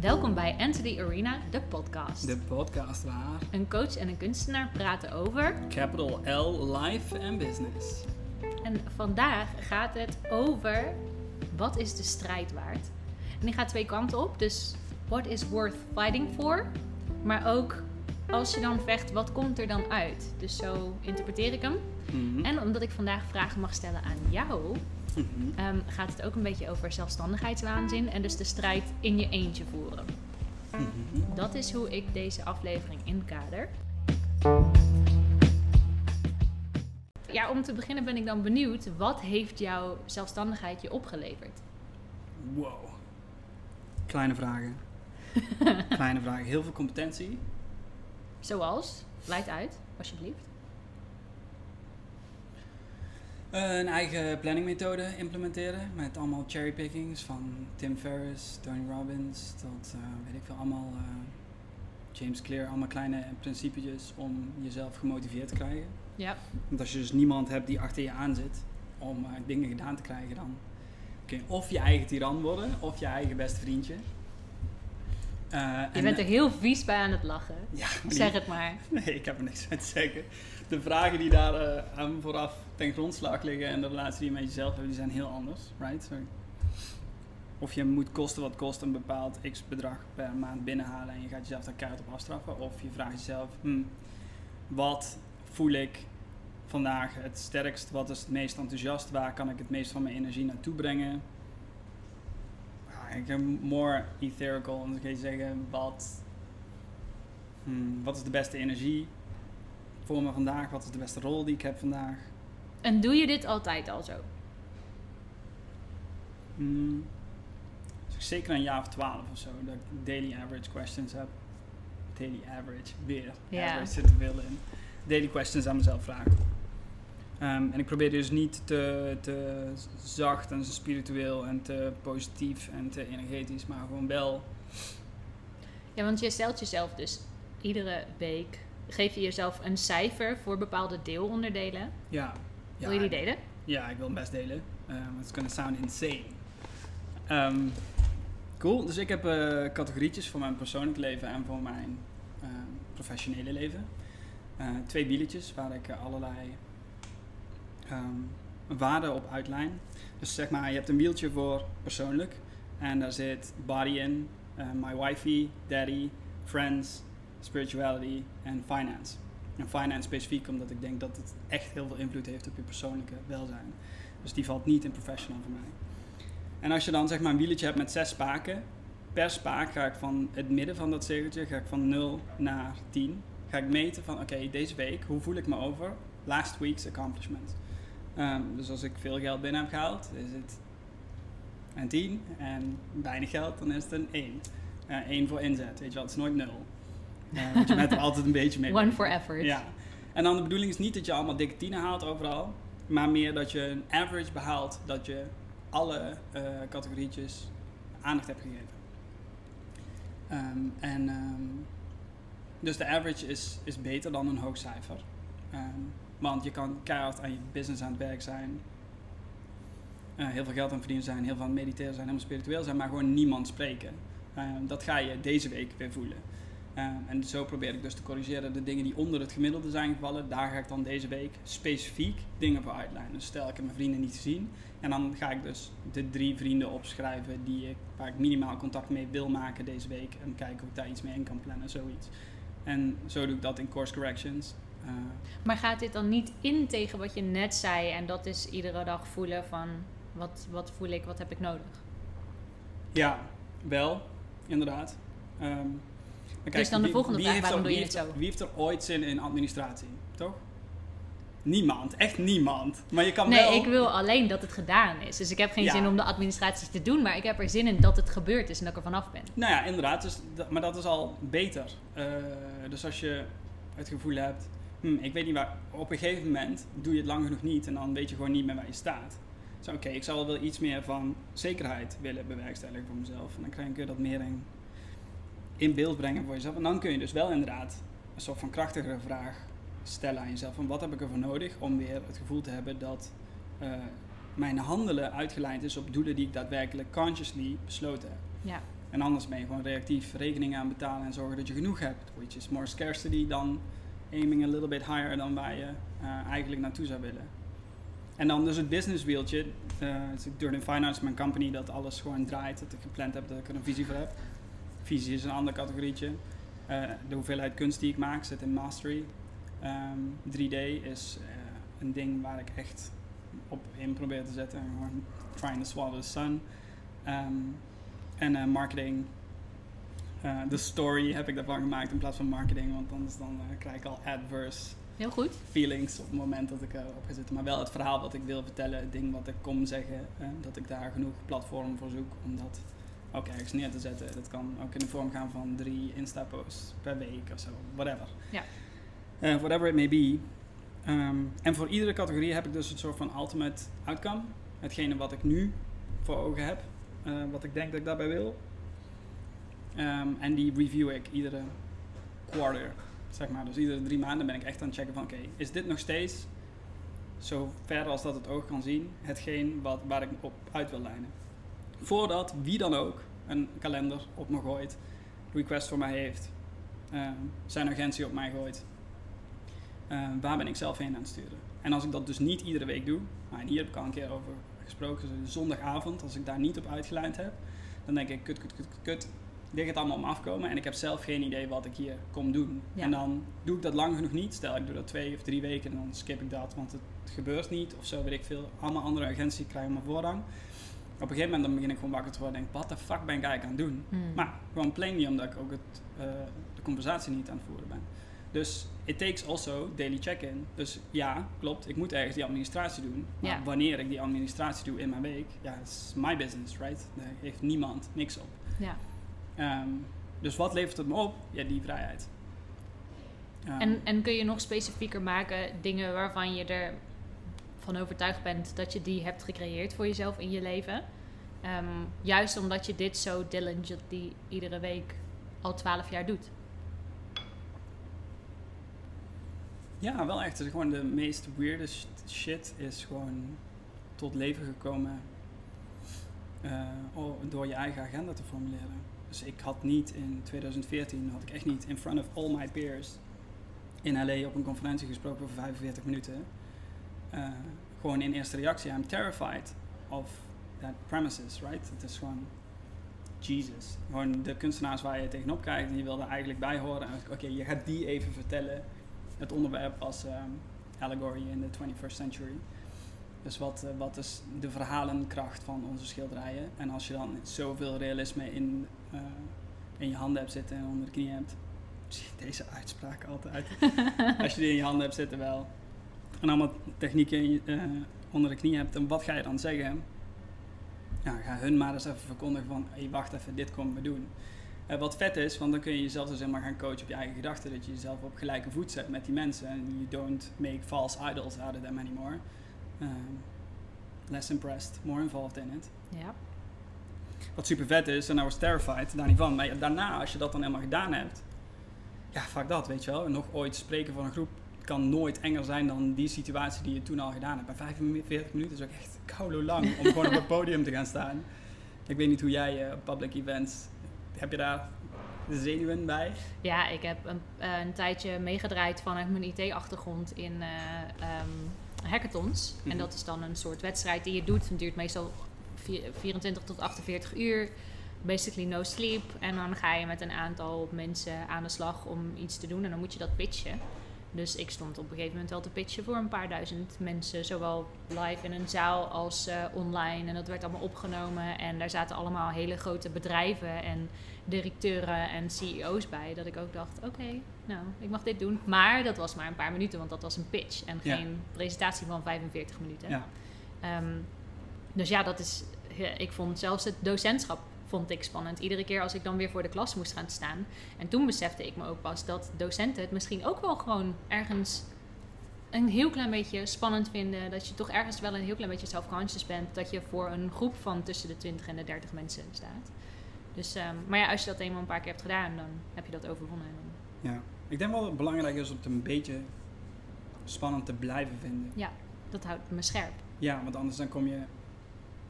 Welkom bij Enter the Arena, de podcast. De podcast waar Een coach en een kunstenaar praten over. Capital L Life and Business. En vandaag gaat het over wat is de strijd waard? En die gaat twee kanten op. Dus what is worth fighting for? Maar ook als je dan vecht, wat komt er dan uit? Dus zo interpreteer ik hem. Mhm. En omdat ik vandaag vragen mag stellen aan jou, Mhm. ehm, gaat het ook een beetje over zelfstandigheidswaanzin en dus de strijd in je eentje voeren. Mhm. Dat is hoe ik deze aflevering inkader. Ja, om te beginnen ben ik dan benieuwd, wat heeft jouw zelfstandigheid je opgeleverd? Wow. Kleine vragen. Kleine vragen. Heel veel competentie. Zoals, leid uit, alsjeblieft. Een eigen planningmethode implementeren met allemaal cherrypickings van Tim Ferriss, Tony Robbins tot eh, weet ik veel, allemaal eh, James Clear, allemaal kleine principetjes om jezelf gemotiveerd te krijgen. Ja, Want als je dus niemand hebt die achter je aan zit om eh, dingen gedaan te krijgen, dan kun je of je eigen tiran worden of je eigen beste vriendje. Je en- bent er heel vies bij aan het lachen. Ja, die- Zeg het maar. Nee, ik heb er niks mee te zeggen. De vragen die daar eh, aan vooraf ten grondslag liggen en de relatie die je met jezelf hebt, die zijn heel anders, right? Sorry. Of je moet kosten wat kost een bepaald x bedrag per maand binnenhalen en je gaat jezelf daar keihard op afstraffen. Of je vraagt jezelf, hm, wat voel ik vandaag het sterkst? Wat is het meest enthousiast? Waar kan ik het meest van mijn energie naartoe brengen? Ah, Ik heb more etherical, dan kun je zeggen, wat, Hmm, wat is de beste energie voor me vandaag? Wat is de beste rol die ik heb vandaag? En doe je dit altijd al zo? Hmm, dus zeker een jaar of twaalf of zo, dat ik daily average questions heb. Daily average, weer. Ja. Average zit er veel in. Daily questions aan mezelf vragen. Ehm, en ik probeer dus niet te, te zacht en spiritueel en te positief en te energetisch, maar gewoon wel Ja, want je stelt jezelf dus iedere week, geef je jezelf een cijfer voor bepaalde deelonderdelen. Ja. ja Wil je die delen? Ja, ik wil hem best delen. Um, it's gonna sound insane. Ehm, cool, dus ik heb eh, categorietjes voor mijn persoonlijk leven en voor mijn ehm, professionele leven. Eh, twee wieletjes waar ik allerlei ehm, waarden op uitlijn. Dus zeg maar, je hebt een wieltje voor persoonlijk en daar zit body in, eh, my wifey, daddy, friends, spirituality en finance. En finance specifiek omdat ik denk dat het echt heel veel invloed heeft op je persoonlijke welzijn. Dus die valt niet in professional voor mij. En als je dan zeg maar een wieltje hebt met zes spaken, per spaak ga ik van het midden van dat cirkeltje, ga ik van 0 naar 10. Ga ik meten van oké, deze week, hoe voel ik me over last week's accomplishment. Ehm, dus als ik veel geld binnen heb gehaald, is het een 10. En weinig geld, dan is het een 1. Eh 1 voor inzet, weet je wel, het is nooit 0. Want je bent er altijd een beetje mee. One for effort. Ja. En dan de bedoeling is niet dat je allemaal dikke tienen haalt overal. Maar meer dat je een average behaalt. Dat je alle eh, categorietjes aandacht hebt gegeven. Ehm, en ehm, dus de average is, is beter dan een hoog cijfer. Ehm, want je kan keihard aan je business aan het werk zijn. eh, heel veel geld aan het verdienen zijn. Heel veel aan het mediteren zijn. Helemaal spiritueel zijn. Maar gewoon niemand spreken. Dat ga je deze week weer voelen. Ehm, en zo probeer ik dus te corrigeren. De dingen die onder het gemiddelde zijn gevallen, daar ga ik dan deze week specifiek dingen voor uitlijnen. Dus stel ik heb mijn vrienden niet gezien. En dan ga ik dus de drie vrienden opschrijven die ik, waar ik minimaal contact mee wil maken deze week. En kijken of ik daar iets mee in kan plannen, zoiets. En zo doe ik dat in course corrections. Eh, Maar gaat dit dan niet in tegen wat je net zei? En dat is iedere dag voelen van wat, wat voel ik, wat heb ik nodig? ja, wel, inderdaad. Ehm, Dus dan de wie- volgende wie vraag, waarom er- doe je het zo? Wie heeft er ooit zin in administratie, toch? Niemand, echt niemand. Maar je kan Nee, wel... ik wil alleen dat het gedaan is. Dus ik heb geen Ja. zin om de administratie te doen, maar ik heb er zin in dat het gebeurd is en dat ik er vanaf ben. Nou ja, inderdaad. Dus, maar dat is al beter. Eh, dus als je het gevoel hebt, hm, ik weet niet waar, op een gegeven moment doe je het lang genoeg niet en dan weet je gewoon niet meer waar je staat. Dus oké, ik zou wel iets meer van zekerheid willen bewerkstelligen voor mezelf. En dan kun je dat meer in, in beeld brengen voor jezelf. En dan kun je dus wel inderdaad een soort van krachtigere vraag stellen aan jezelf. Van wat heb ik ervoor nodig om weer het gevoel te hebben dat eh, mijn handelen uitgeleid is op doelen die ik daadwerkelijk consciously besloten heb. Ja. En anders ben je gewoon reactief rekeningen aan betalen en zorgen dat je genoeg hebt. Which is more scarcity dan aiming a little bit higher dan waar je uh, eigenlijk naartoe zou willen. En dan dus het business wieltje. Uh, Durden Finance, mijn company, dat alles gewoon draait. Dat ik gepland heb dat ik er een visie voor heb. Visie is een ander categorietje. Uh, de hoeveelheid kunst die ik maak zit in mastery. Um, 3D is een ding waar ik echt op in probeer te zetten. Gewoon trying to swallow the sun. Um, en uh, marketing. De story heb ik daarvan gemaakt in plaats van marketing, want anders dan krijg ik al adverse Heel goed. feelings op het moment dat ik erop ga zitten. Maar wel het verhaal wat ik wil vertellen, het ding wat ik kom zeggen, dat ik daar genoeg platform voor zoek om dat ook ergens neer te zetten. Dat kan ook in de vorm gaan van drie Insta-posts per week of zo, whatever. Ja. whatever it may be. Um, en voor iedere categorie heb ik dus een soort van ultimate outcome. Hetgene wat ik nu voor ogen heb, uh, wat ik denk dat ik daarbij wil. Um, en die review ik iedere quarter, zeg maar. Dus iedere drie maanden ben ik echt aan het checken van oké, okay, is dit nog steeds, zo ver als dat het oog kan zien, hetgeen wat, waar ik op uit wil lijnen. Voordat wie dan ook een kalender op me gooit, request voor mij heeft, um, zijn agentie op mij gooit, uh, waar ben ik zelf heen aan het sturen. En als ik dat dus niet iedere week doe, nou, en hier heb ik al een keer over gesproken, dus zondagavond, als ik daar niet op uitgelijnd heb, dan denk ik, kut, kut, kut, kut. Dit gaat allemaal om afkomen en ik heb zelf geen idee wat ik hier kom doen. Ja. En dan doe ik dat lang genoeg niet. Stel, ik doe dat twee of drie weken en dan skip ik dat, want het gebeurt niet. Of zo weet ik veel. Allemaal andere agenties krijgen maar voorrang. Op een gegeven moment dan begin ik gewoon wakker te worden en denk, wat de fuck ben ik eigenlijk aan het doen? Hmm. Maar gewoon plainly omdat ik ook het, uh, de conversatie niet aan het voeren ben. Dus it takes also daily check-in. Dus ja, klopt, ik moet ergens die administratie doen. Maar wanneer ik die administratie doe in mijn week, ja, is my business, right? Daar heeft niemand niks op. Ja. Ehm, dus wat levert het me op? Ja, die vrijheid. Ehm, En, en kun je nog specifieker maken dingen waarvan je ervan overtuigd bent dat je die hebt gecreëerd voor jezelf in je leven? Ehm, juist omdat je dit zo diligently iedere week al twaalf jaar doet. Ja, wel echt. Is gewoon de meest weirde sh- shit is gewoon tot leven gekomen eh, o- door je eigen agenda te formuleren. Dus ik had niet in 2014, had ik echt niet in front of all my peers in LA op een conferentie gesproken voor 45 minuten. Eh, gewoon in eerste reactie, I'm terrified of that premises, right? Het is gewoon Jesus. Gewoon de kunstenaars waar je tegenop kijkt en je wil er eigenlijk bij horen. En Oké, je gaat die even vertellen het onderwerp als ehm, allegory in de 21st century. Dus wat, eh, wat is de verhalenkracht van onze schilderijen? En als je dan zoveel realisme in, eh, in je handen hebt zitten en onder de knie hebt. Zie je Deze uitspraak altijd. als je die in je handen hebt zitten wel. En allemaal technieken eh, onder de knie hebt. En wat ga je dan zeggen? Ja, ga hun maar eens even verkondigen van... Hey, wacht even, dit komen we doen. Eh, wat vet is, want dan kun je jezelf dus helemaal gaan coachen op je eigen gedachten. Dat je jezelf op gelijke voet zet met die mensen. En you don't make false idols out of them anymore. Um, less impressed, more involved in it. Ja. Wat super vet is, en I was terrified, daar niet van. Maar ja, daarna, als je dat dan helemaal gedaan hebt, ja, fuck dat, weet je wel. En nog ooit spreken voor een groep kan nooit enger zijn dan die situatie die je toen al gedaan hebt. Bij 45 minuten is ook echt koude lang om gewoon op het podium te gaan staan. Ik weet niet hoe jij uh, public events, heb je daar de zenuwen bij? Ja, ik heb een, uh, een tijdje meegedraaid vanuit mijn IT-achtergrond in uh, um, hackathons. Mhm. En dat is dan een soort wedstrijd die je doet. Het duurt meestal vier- 24 tot 48 uur. Basically no sleep. En dan ga je met een aantal mensen aan de slag om iets te doen. En dan moet je dat pitchen. Dus ik stond op een gegeven moment wel te pitchen voor een paar duizend mensen. Zowel live in een zaal als uh, online. En dat werd allemaal opgenomen. En daar zaten allemaal hele grote bedrijven en directeuren en CEO's bij. Dat ik ook dacht, oké, okay, nou, ik mag dit doen. Maar dat was maar een paar minuten, want dat was een pitch. En geen Ja. presentatie van 45 minuten. Ja. Um, dus ja, dat is... ja, Ik vond zelfs het docentschap vond ik spannend. Iedere keer als ik dan weer voor de klas moest gaan staan. En toen besefte ik me ook pas dat docenten het misschien ook wel gewoon ergens een heel klein beetje spannend vinden. Dat je toch ergens wel een heel klein beetje self-conscious bent. Dat je voor een groep van tussen de 20 en de 30 mensen staat. Dus, um, maar ja, als je dat eenmaal een paar keer hebt gedaan, dan heb je dat overwonnen. Ja, ik denk wel dat het belangrijk is om het een beetje spannend te blijven vinden. Ja, dat houdt me scherp. Ja, want anders dan kom je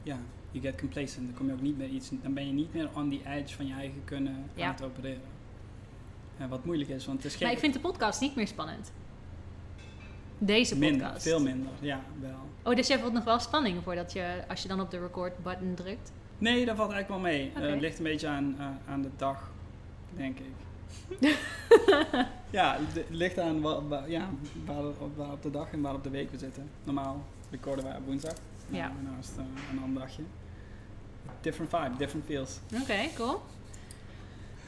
ja, you get complacent. Dan kom je ook niet meer iets, dan ben je niet meer on the edge van je eigen kunnen Ja. aan het opereren. Ja, wat moeilijk is, want het is geen Maar ik vind de podcast niet meer spannend. Deze minder, podcast. veel minder. Ja, wel. Oh, dus jij voelt nog wel spanning voordat je, als je dan op de record button drukt? Nee, dat valt eigenlijk wel mee. Eh, het ligt een beetje aan, eh, aan de dag, denk ik. ja, het ligt aan wa- wa- ja, waar, op, waar op de dag en waar op de week we zitten. Normaal recorden wij op woensdag. Ja. Nou, nou is het eh, een ander dagje. Different vibe, different feels. Oké, cool.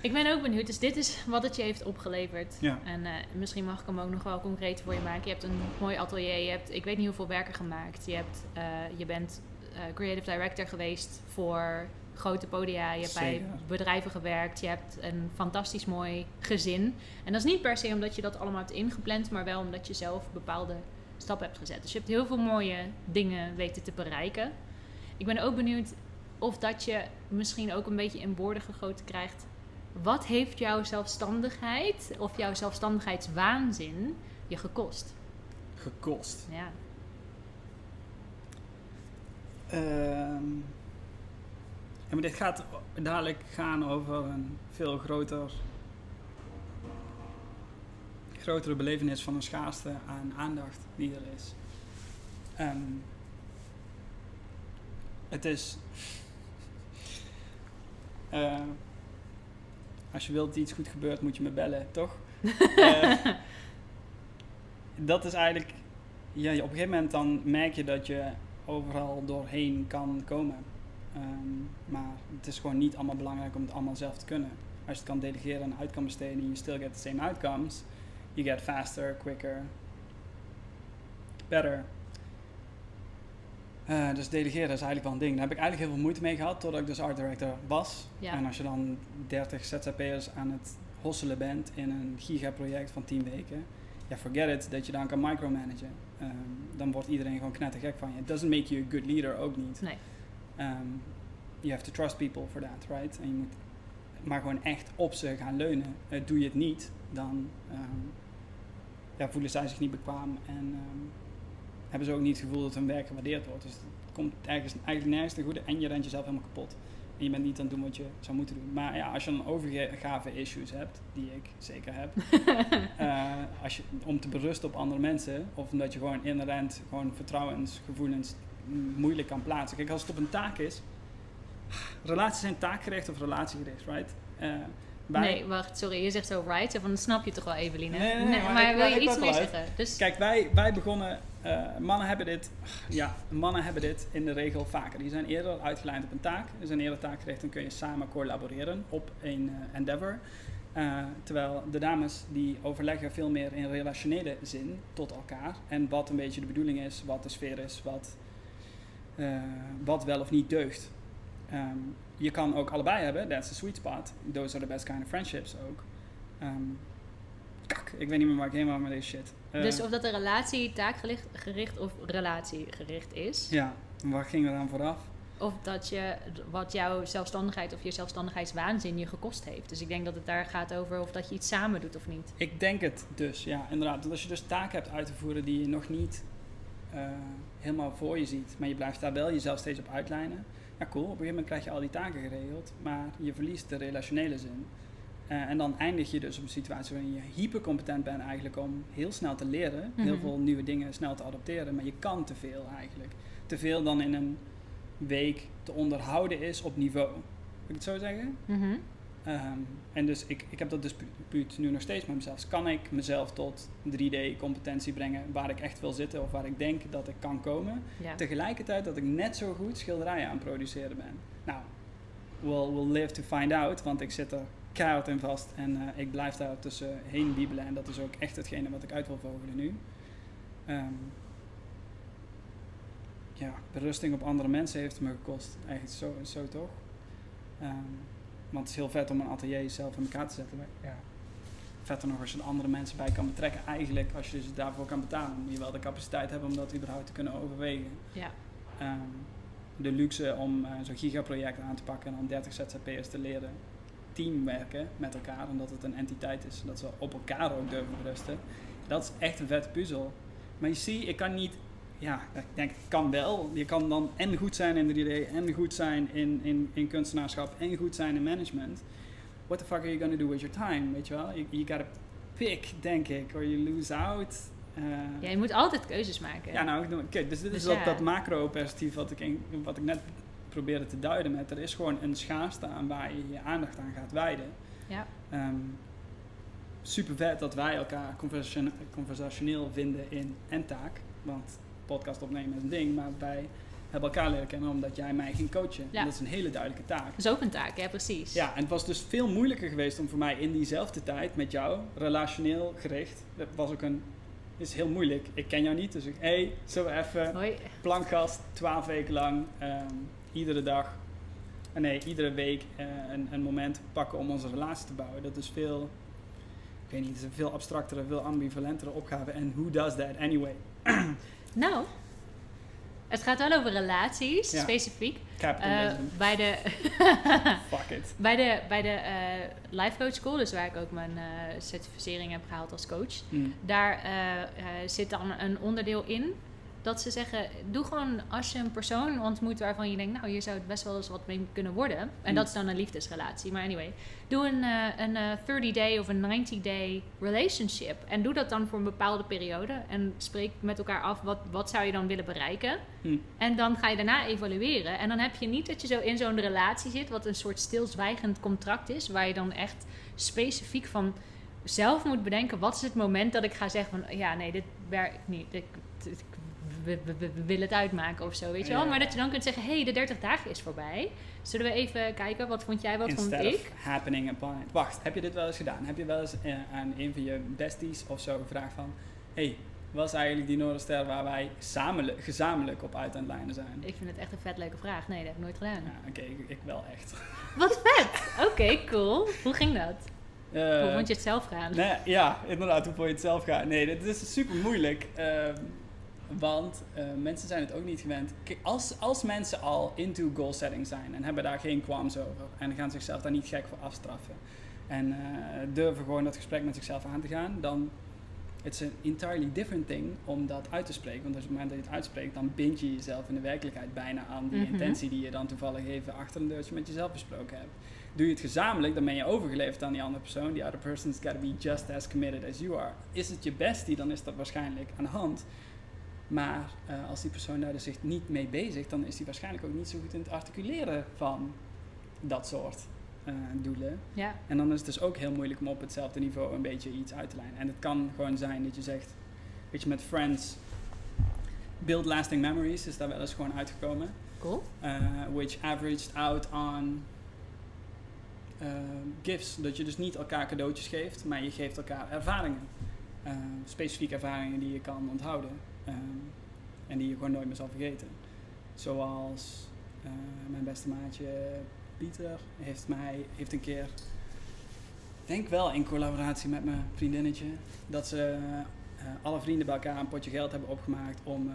Ik ben ook benieuwd. Dus dit is wat het je heeft opgeleverd. Ja. En eh, misschien mag ik hem ook nog wel concreet voor je maken. Je hebt een mooi atelier. Je hebt, ik weet niet hoeveel werken gemaakt. Je, hebt, eh, je bent eh, creative director geweest voor grote podia. Je hebt bij bedrijven gewerkt. Je hebt een fantastisch mooi gezin. En dat is niet per se omdat je dat allemaal hebt ingepland, maar wel omdat je zelf bepaalde stappen hebt gezet. Dus je hebt heel veel mooie dingen weten te bereiken. Ik ben ook benieuwd of dat je misschien ook een beetje in woorden gegoten krijgt. Wat heeft jouw zelfstandigheid of jouw zelfstandigheidswaanzin je gekost? Gekost. Ja. Ehm, ja, maar dit gaat dadelijk gaan over een veel groter, grotere belevenis van een schaarste aan aandacht die er is. Ehm, het is. Eh, als je wilt dat iets goed gebeurt, moet je me bellen, toch? Eh, dat is eigenlijk. Ja, op een gegeven moment dan merk je dat je overal doorheen kan komen. Ehm, maar het is gewoon niet allemaal belangrijk om het allemaal zelf te kunnen. Als je het kan delegeren en uit kan besteden, you still get the same outcomes. You get faster, quicker, better. Eh, dus delegeren is eigenlijk wel een ding. Daar heb ik eigenlijk heel veel moeite mee gehad totdat ik dus art director was. Ja. En als je dan 30 ZZP'ers aan het hosselen bent in een gigaproject van 10 weken, ja, forget it dat je dan kan micromanagen. Ehm, dan wordt iedereen gewoon knettergek van je. It doesn't make you a good leader, ook niet. Nee. Um, you have to trust people for that, right? En je moet maar gewoon echt op ze gaan leunen. Eh, doe je het niet, dan ehm, ja, voelen zij zich niet bekwaam en ehm, hebben ze ook niet het gevoel dat hun werk gewaardeerd wordt. Dus het komt ergens, eigenlijk nergens ten goede en je rent jezelf helemaal kapot. En je bent niet aan het doen wat je zou moeten doen. Maar ja, als je dan overgave issues hebt, die ik zeker heb, eh, als je, om te berusten op andere mensen, of omdat je gewoon inherent gewoon vertrouwensgevoelens moeilijk kan plaatsen. Kijk, als het op een taak is, relaties zijn taakgericht of relatiegericht, right? Eh, Nee, wacht, sorry. Je zegt zo right. Van, dat snap je toch wel, Eveline? Nee, nee, nee, maar maar ik- wil je iets meer zeggen? Dus, Kijk, wij, wij begonnen, eh, mannen hebben dit, ja, mannen hebben dit in de regel vaker. Die zijn eerder uitgelijnd op een taak. Die zijn eerder taakgericht, dan kun je samen collaboreren op een eh, endeavor. Eh, terwijl de dames die overleggen veel meer in relationele zin tot elkaar. En wat een beetje de bedoeling is, wat de sfeer is, wat, wat wel of niet deugt. Ehm, je kan ook allebei hebben, that's the sweet spot. Those are the best kind of friendships ook. Ehm, kak, ik weet niet meer waar ik heen met deze shit. Eh, dus of dat een relatie taakgericht gericht of relatiegericht is. Ja, waar gingen we dan vooraf? Of dat je wat jouw zelfstandigheid of je zelfstandigheidswaanzin je gekost heeft. Dus ik denk dat het daar gaat over of dat je iets samen doet of niet. Ik denk het dus, ja, inderdaad. Want als je dus taken hebt uit te voeren die je nog niet eh, helemaal voor je ziet, maar je blijft daar wel jezelf steeds op uitlijnen. Ja, cool. Op een gegeven moment krijg je al die taken geregeld, maar je verliest de relationele zin. Eh, en dan eindig je dus op een situatie waarin je hypercompetent bent eigenlijk om heel snel te leren, heel Mhm. veel nieuwe dingen snel te adopteren, maar je kan te veel eigenlijk. Te veel dan in een week te onderhouden is op niveau. Moet ik het zo zeggen? Mhm. Ehm, en dus ik, ik heb dat dispuut nu nog steeds met mezelf. Dus kan ik mezelf tot 3D-competentie brengen waar ik echt wil zitten of waar ik denk dat ik kan komen? Ja. Tegelijkertijd dat ik net zo goed schilderijen aan het produceren ben. Nou, we'll, we'll live to find out, want ik zit er keihard in vast en eh, ik blijf daar tussen heen wiebelen. En dat is ook echt hetgene wat ik uit wil vogelen nu. Ehm, ja, berusting op andere mensen heeft me gekost. Eigenlijk zo, zo toch? Ehm, want het is heel vet om een atelier zelf in elkaar te zetten. Maar ja, vetter nog als je er andere mensen bij kan betrekken. Eigenlijk, als je dus daarvoor kan betalen, moet je wel de capaciteit hebben om dat überhaupt te kunnen overwegen. Ja. Ehm, de luxe om eh, zo'n gigaproject aan te pakken en dan 30 ZZP'ers te leren teamwerken met elkaar. En dat het een entiteit is. Dat ze op elkaar ook durven berusten. Dat is echt een vette puzzel. Maar je ziet, ik kan niet ja, ik denk, het kan wel. Je kan dan en goed zijn in 3D, en goed zijn in, in, in kunstenaarschap, en goed zijn in management. What the fuck are you gonna do with your time, weet je wel? You, you gotta pick, denk ik, or you lose out. Uh, Ja, je moet altijd keuzes maken. ja, nou, ik doe- kijk, dus dit is Dus dat, ja. dat macro-perspectief wat ik, in- wat ik net probeerde te duiden met. Er is gewoon een schaarste aan waar je je aandacht aan gaat wijden. Ja. Ehm, super vet dat wij elkaar conversation- conversationeel vinden in en taak. Want podcast opnemen is een ding, maar wij hebben elkaar leren kennen omdat jij mij ging coachen. Ja. En dat is een hele duidelijke taak. Dat is ook een taak, ja, precies. Ja, en het was dus veel moeilijker geweest om voor mij in diezelfde tijd met jou, relationeel gericht, dat was ook een, is heel moeilijk. Ik ken jou niet, dus ik, hé, hey, we even Hoi. plankgast, 12 weken lang, ehm, iedere dag, eh, nee, iedere week eh, een, een moment pakken om onze relatie te bouwen. Dat is veel, ik weet niet, het is een veel abstractere, veel ambivalentere opgave. En who does that anyway? Nou, het gaat wel over relaties, Ja. specifiek. Eh, bij de, Fuck it. bij de, bij de Life Coach School, dus waar ik ook mijn certificering heb gehaald als coach, Mm. daar zit dan een onderdeel in dat ze zeggen: doe gewoon als je een persoon ontmoet waarvan je denkt, nou hier zou het best wel eens wat mee kunnen worden. En Mm. dat is dan een liefdesrelatie. Maar anyway, doe een, eh, een eh, 30-day of een 90-day relationship. En doe dat dan voor een bepaalde periode. En spreek met elkaar af wat, wat zou je dan willen bereiken. Hm. En dan ga je daarna evalueren. En dan heb je niet dat je zo in zo'n relatie zit, wat een soort stilzwijgend contract is, waar je dan echt specifiek van zelf moet bedenken: wat is het moment dat ik ga zeggen van ja, nee, dit werkt niet. Ik- we, we, we- we willen het uitmaken of zo, weet je wel. Ja. Maar dat je dan kunt zeggen: hé, hey, de 30 dagen is voorbij. Zullen we even kijken, wat vond jij, wat Instead vond of ik? happening upon it. Wacht, heb je dit wel eens gedaan? Heb je wel eens eh, aan een van je besties of zo gevraagd van... hey, wat is eigenlijk die Noorderster waar wij samen, gezamenlijk op uit aan het lijnen zijn? Ik vind het echt een vet leuke vraag. Nee, dat heb ik nooit gedaan. Ja, oké, ik, ik wel echt. Wat vet! Oké, cool. Hoe ging dat? Eh, Hoe vond je het zelf gaan? Nee, ja, inderdaad, hoe vond je het zelf gaan? Nee, dit is super moeilijk. ehm, want eh, mensen zijn het ook niet gewend. Kijk, als, als mensen al into goal setting zijn en hebben daar geen qualms over en gaan zichzelf daar niet gek voor afstraffen en eh, durven gewoon dat gesprek met zichzelf aan te gaan, dan it's an entirely different thing om dat uit te spreken. Want op het moment dat je het uitspreekt, dan bind je jezelf in de werkelijkheid bijna aan die Mhm. intentie die je dan toevallig even achter een deurtje met jezelf besproken hebt. Doe je het gezamenlijk, dan ben je overgeleverd aan die andere persoon. Die other person's gotta be just as committed as you are. Is het je bestie, dan is dat waarschijnlijk aan de hand. Maar eh, als die persoon daar dus zich niet mee bezigt, dan is die waarschijnlijk ook niet zo goed in het articuleren van dat soort eh, doelen. Ja. En dan is het dus ook heel moeilijk om op hetzelfde niveau een beetje iets uit te lijnen. En het kan gewoon zijn dat je zegt, weet je, met Friends, Build Lasting Memories is daar wel eens gewoon uitgekomen. Cool. uh, which averaged out on gifts. Dat je dus niet elkaar cadeautjes geeft, maar je geeft elkaar ervaringen. Specifieke ervaringen die je kan onthouden. Um, en die je gewoon nooit meer zal vergeten. Zoals uh, mijn beste maatje Pieter heeft mij heeft een keer, ik denk wel in collaboratie met mijn vriendinnetje, dat ze uh, alle vrienden bij elkaar een potje geld hebben opgemaakt om uh,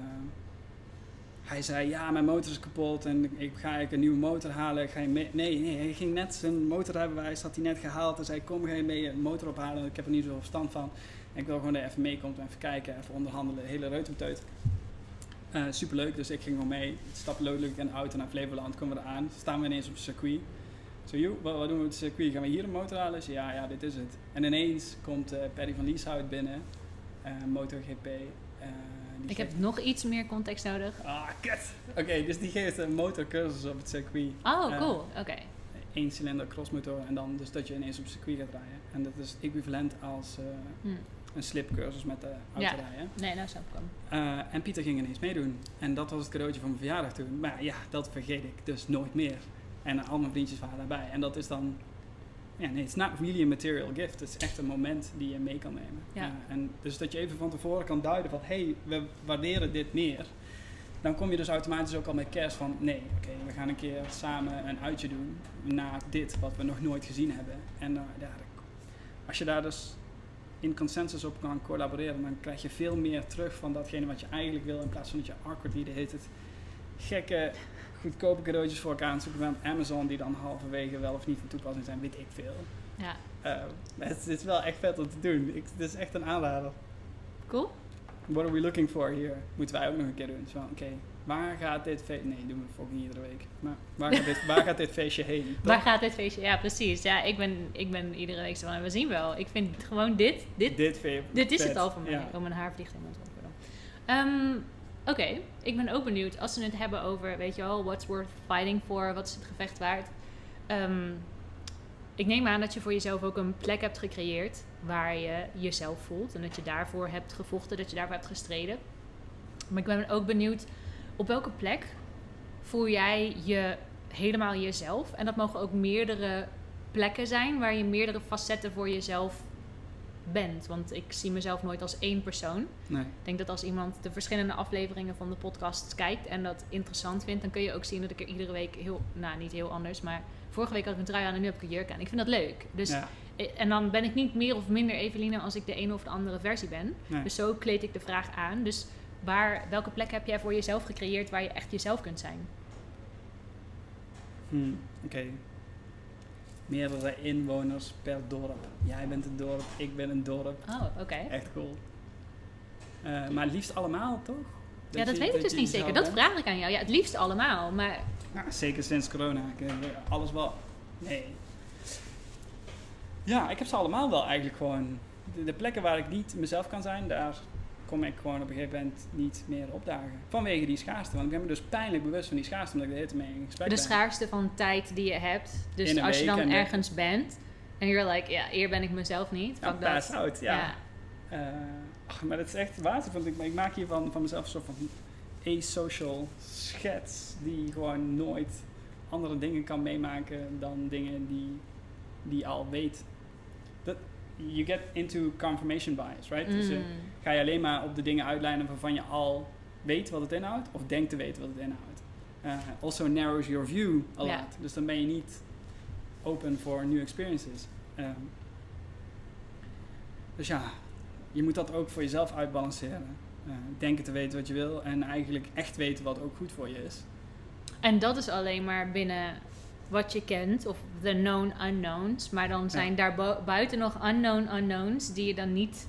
hij zei, ja, mijn motor is kapot en ik ga eigenlijk een nieuwe motor halen. Ga je mee? Nee, nee, hij ging net zijn motorrijbewijs, had hij net gehaald. En zei, kom, ga je mee een motor ophalen? Ik heb er niet zoveel verstand van. En ik wil gewoon dat je even meekomt en even kijken, even onderhandelen. Hele reutemteut. Uh, superleuk, dus ik ging gewoon mee. Stappen leuk in de auto naar Flevoland, komen we eraan. Staan we ineens op het circuit. Zo, joh, wat, wat doen we op het circuit? Gaan we hier een motor halen? Ze, ja, ja, dit is het. En ineens komt uh, Paddy van Lieshout binnen, uh, MotoGP. Die ik heb nog iets meer context nodig. Ah, kut. Oké, okay, dus die geeft een motorcursus op het circuit. Oh, cool. Oké. Okay. Één cilinder crossmotor en dan dus dat je ineens op het circuit gaat rijden. En dat is equivalent als hmm. Een slipcursus met de auto ja. rijden. Nee, nou snap ik hem. Uh, en Pieter ging ineens meedoen. En dat was het cadeautje van mijn verjaardag toen. Maar ja, dat vergeet ik dus nooit meer. En al mijn vriendjes waren daarbij. En dat is dan... Ja, nee, it's not really a material gift. Het is echt een moment die je mee kan nemen. Ja. Uh, en dus dat je even van tevoren kan duiden van... hé, hey, we waarderen dit meer. Dan kom je dus automatisch ook al met kerst van... nee, oké, okay, we gaan een keer samen een uitje doen... naar dit wat we nog nooit gezien hebben. En uh, ja, als je daar dus in consensus op kan collaboreren... dan krijg je veel meer terug van datgene wat je eigenlijk wil... in plaats van dat je awkwardly de heet het gekke goedkope cadeautjes voor elkaar aan zoeken Amazon die dan halverwege wel of niet van toepassing zijn, weet ik veel. Ja. Uh, het, het, is wel echt vet om te doen. Ik, het is echt een aanrader. Cool. what are we looking for here? Moeten wij ook nog een keer doen. Zo, oké, waar gaat dit feestje... Nee, doen we fucking iedere week. Maar waar gaat dit, waar gaat dit feestje heen? Waar gaat dit feestje? Ja, precies. Ja, ik ben, ik ben iedere week zo van, we zien wel. Ik vind gewoon dit, dit, dit, dit is het al voor mij. Ja. Oh, mijn haar vliegt mond. Ehm Oké, ik ben ook benieuwd. Als we het hebben over, weet je wel, what's worth fighting for? Wat is het gevecht waard? Ehm, ik neem aan dat je voor jezelf ook een plek hebt gecreëerd waar je jezelf voelt. En dat je daarvoor hebt gevochten, dat je daarvoor hebt gestreden. Maar ik ben ook benieuwd, op welke plek voel jij je helemaal jezelf? En dat mogen ook meerdere plekken zijn waar je meerdere facetten voor jezelf bent. Want ik zie mezelf nooit als één persoon. Nee. Ik denk dat als iemand de verschillende afleveringen van de podcast kijkt en dat interessant vindt, dan kun je ook zien dat ik er iedere week heel, nou niet heel anders, maar vorige week had ik een trui aan en nu heb ik een jurk aan. Ik vind dat leuk. Dus, ja. En dan ben ik niet meer of minder Eveline als ik de ene of de andere versie ben. Nee. Dus zo kleed ik de vraag aan. Dus waar, welke plek heb jij voor jezelf gecreëerd waar je echt jezelf kunt zijn? Hmm, Oké. Meerdere inwoners per dorp. Jij bent een dorp, ik ben een dorp. Oh, oké. Echt cool. Eh, maar het liefst allemaal, toch? Ja, dat je- weet ik dus niet zeker. Dat bent? vraag ik aan jou. Ja, het liefst allemaal. Maar Nou, zeker sinds corona. Eh, alles wel. Nee. Ja, ik heb ze allemaal wel eigenlijk gewoon. De, de plekken waar ik niet mezelf kan zijn, daar kom ik gewoon op een gegeven moment niet meer opdagen. Vanwege die schaarste. Want ik ben me dus pijnlijk bewust van die schaarste, omdat ik de hele tijd mee in gesprek de ben. schaarste van tijd die je hebt. Dus als je dan en de- ergens bent en you're like, ja, hier ben ik mezelf niet. Ja, pass out, ja. Eh, ach, maar dat is echt water. Want ik, ik maak hier van, van mezelf een soort van asocial schets. Die gewoon nooit andere dingen kan meemaken dan dingen die, die al weet. You get into confirmation bias, right? Dus eh, Mm. ga je alleen maar op de dingen uitlijnen waarvan je al weet wat het inhoudt, of denkt te weten wat het inhoudt. Eh, also narrows your view a lot. Dus dan ben je niet open for new experiences. Ehm, dus ja, je moet dat ook voor jezelf uitbalanceren. Eh, denken te weten wat je wil en eigenlijk echt weten wat ook goed voor je is. En dat is alleen maar binnen wat je kent, of de known unknowns. Maar dan zijn daar buiten nog unknown unknowns die je dan niet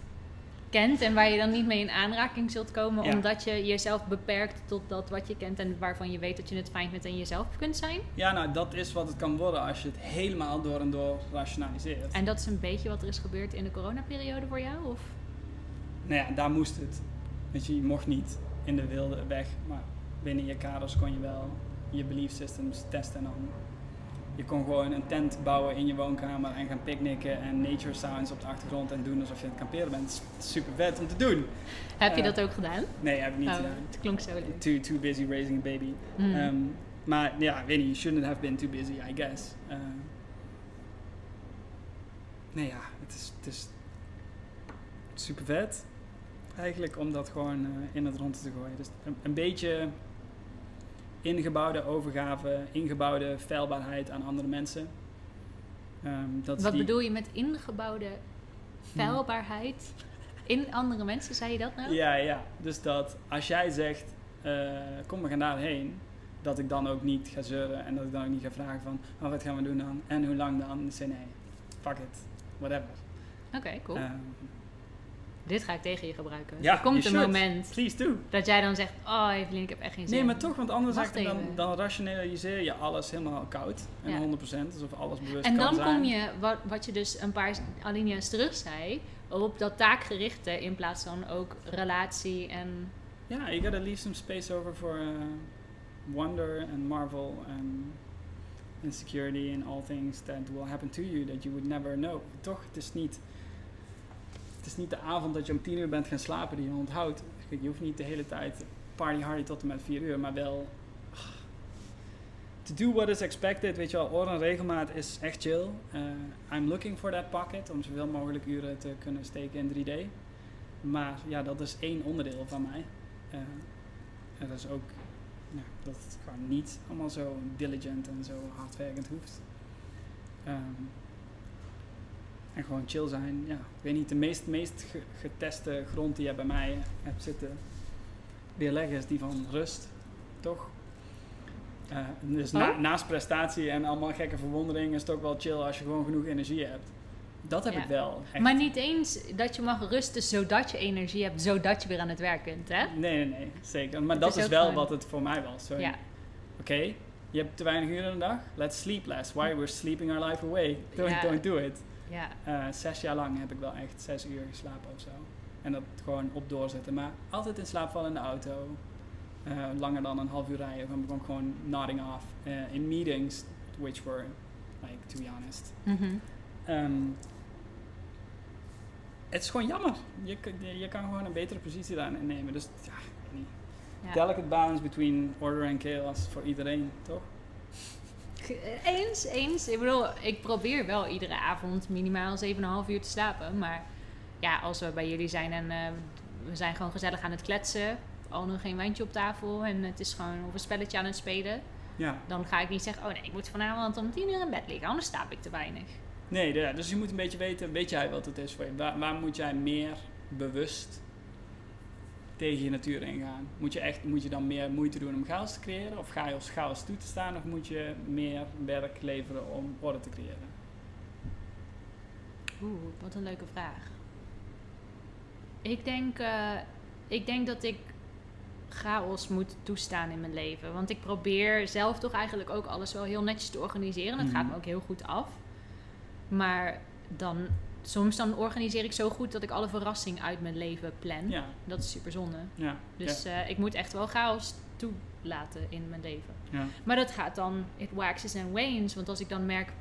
kent en waar je dan niet mee in aanraking zult komen, Ja. omdat je jezelf beperkt tot dat wat je kent en waarvan je weet dat je het fijn vindt en jezelf kunt zijn. Ja, nou, dat is wat het kan worden als je het helemaal door en door rationaliseert. En dat is een beetje wat er is gebeurd in de coronaperiode voor jou? Of? Nou ja, daar moest het. Weet je, je mocht niet in de wilde weg, maar binnen je kaders kon je wel je belief systems testen. En dan je kon gewoon een tent bouwen in je woonkamer en gaan picknicken en nature sounds op de achtergrond en doen alsof je aan het kamperen bent. Super vet om te doen. Heb je Eh, dat ook gedaan? Nee, heb ik niet Oh, gedaan. het klonk zo leuk. Too, too busy raising a baby. Mm. Ehm, maar ja, weet niet, you shouldn't have been too busy, I guess. Eh, nee ja, het is, het is super vet. Eigenlijk om dat gewoon eh, in het rond te gooien. Dus een, een beetje ingebouwde overgave, ingebouwde feilbaarheid aan andere mensen. Ehm, dat Wat die- bedoel je met ingebouwde feilbaarheid in andere mensen? Zei je dat nou? Ja, ja. Dus dat als jij zegt, eh, kom we gaan daarheen, dat ik dan ook niet ga zeuren en dat ik dan ook niet ga vragen van, oh, wat gaan we doen dan? En hoe lang dan? Dus nee, fuck it, whatever. Oké, cool. Ehm, Dit ga ik tegen je gebruiken. Ja, er komt een should. moment please do. dat jij dan zegt: Oh, Evelien, ik heb echt geen zin. Nee, maar toch, want anders Wacht dan, even. dan rationaliseer je alles helemaal koud. En Ja. 100%, alsof alles bewust En kan dan zijn. kom je, wat, wat je dus een paar alinea's terug zei, op dat taakgerichte in plaats van ook relatie en. Ja, you gotta leave some space over for uh, wonder and marvel and insecurity and all things that will happen to you that you would never know. Toch, het is niet, is niet de avond dat je om tien uur bent gaan slapen die je onthoudt. Je hoeft niet de hele tijd party hardy tot en met vier uur, maar wel ah, to do what is expected. Weet je wel, orde en regelmaat is echt chill. Uh, I'm looking for that pocket om zoveel mogelijk uren te kunnen steken in 3D. Maar ja, dat is één onderdeel van mij. Eh, en dat is ook dat het gewoon niet allemaal zo diligent en zo hardwerkend hoeft. Ehm, en gewoon chill zijn. Ja, ik weet niet, de meest, meest ge- geteste grond die je bij mij hebt zitten weerleggen is die van rust, toch? Eh, dus na- Oh? naast prestatie en allemaal gekke verwondering is het ook wel chill als je gewoon genoeg energie hebt. Dat heb Ja. ik wel. Echt. Maar niet eens dat je mag rusten zodat je energie hebt, zodat je weer aan het werk kunt, hè? Nee, nee, nee, zeker. Maar Het dat is wel gewoon- wat het voor mij was. Ja. Oké, je hebt te weinig uren in de dag. Let's sleep less. Why we're sleeping our life away. Don't, Ja. don't do it. Ja. Eh, zes jaar lang heb ik wel echt zes uur geslapen of zo. En dat gewoon op doorzetten. Maar altijd in slaap vallen in de auto. Eh, langer dan een half uur rijden. Dan ben ik gewoon nodding off. Eh, in meetings, which were, like, to be honest. Mhm. Ehm, het is gewoon jammer. Je, je, je kan gewoon een betere positie daarin nemen. Dus ja, ik weet niet. Ja. Delicate balance between order en chaos voor iedereen, toch? Eens, eens. Ik bedoel, ik probeer wel iedere avond minimaal 7,5 uur te slapen. Maar ja, als we bij jullie zijn en eh, we zijn gewoon gezellig aan het kletsen. Al nog geen wijntje op tafel en het is gewoon of een spelletje aan het spelen. Ja. Dan ga ik niet zeggen, oh nee, ik moet vanavond om 10 uur in bed liggen, anders slaap ik te weinig. Nee, dus je moet een beetje weten, weet jij wat het is voor je? Waar, waar moet jij meer bewust tegen je natuur ingaan? Moet je, echt, moet je dan meer moeite doen om chaos te creëren? Of ga je als chaos toe te staan? Of moet je meer werk leveren om orde te creëren? Oeh, wat een leuke vraag. Ik denk, eh, ik denk dat ik chaos moet toestaan in mijn leven. Want ik probeer zelf toch eigenlijk ook alles wel heel netjes te organiseren. Dat Mhm. gaat me ook heel goed af. Maar dan, soms dan organiseer ik zo goed dat ik alle verrassing uit mijn leven plan. Ja, Dat is super zonde. ja, Dus eh, ik moet echt wel chaos toelaten in mijn leven. ja. Maar dat gaat dan, it waxes and wanes. Want als ik dan merk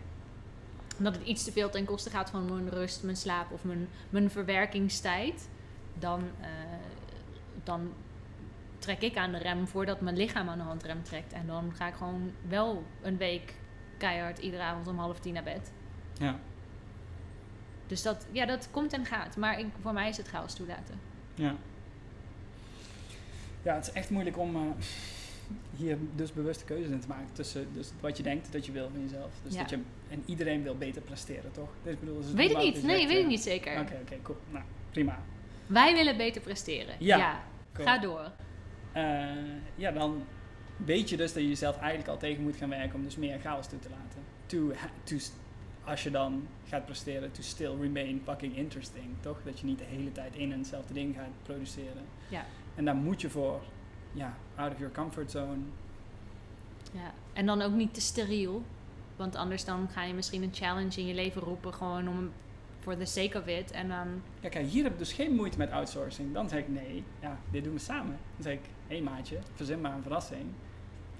dat het iets te veel ten koste gaat van mijn rust, mijn slaap of mijn, mijn verwerkingstijd, dan, eh, dan trek ik aan de rem voordat mijn lichaam aan de handrem trekt. En dan ga ik gewoon wel een week keihard iedere avond om half tien naar bed. ja. Dus dat, ja, dat komt en gaat. Maar ik, voor mij is het chaos toelaten. Ja. Ja, het is echt moeilijk om eh, hier dus bewuste keuzes in te maken tussen dus wat je denkt dat je wil van jezelf. Dus Ja. dat je, en iedereen wil beter presteren, toch? Dus ik bedoel, het Weet ik niet. Nee, weet ik niet zeker. Oké, oké, cool. Nou, prima. Wij willen beter presteren. Ja. Cool. Ga door. Eh, ja, dan weet je dus dat je jezelf eigenlijk al tegen moet gaan werken om dus meer chaos toe te laten. To, to, als je dan gaat presteren, to still remain fucking interesting, toch? Dat je niet de hele tijd één en hetzelfde ding gaat produceren. Ja. En daar moet je voor, ja, out of your comfort zone. Ja, en dan ook niet te steriel. Want anders dan ga je misschien een challenge in je leven roepen. Gewoon om for the sake of it. En dan, Ja, kijk, hier heb ik dus geen moeite met outsourcing. Dan zeg ik nee, ja, dit doen we samen. Dan zeg ik, hé hey, maatje, verzin maar een verrassing.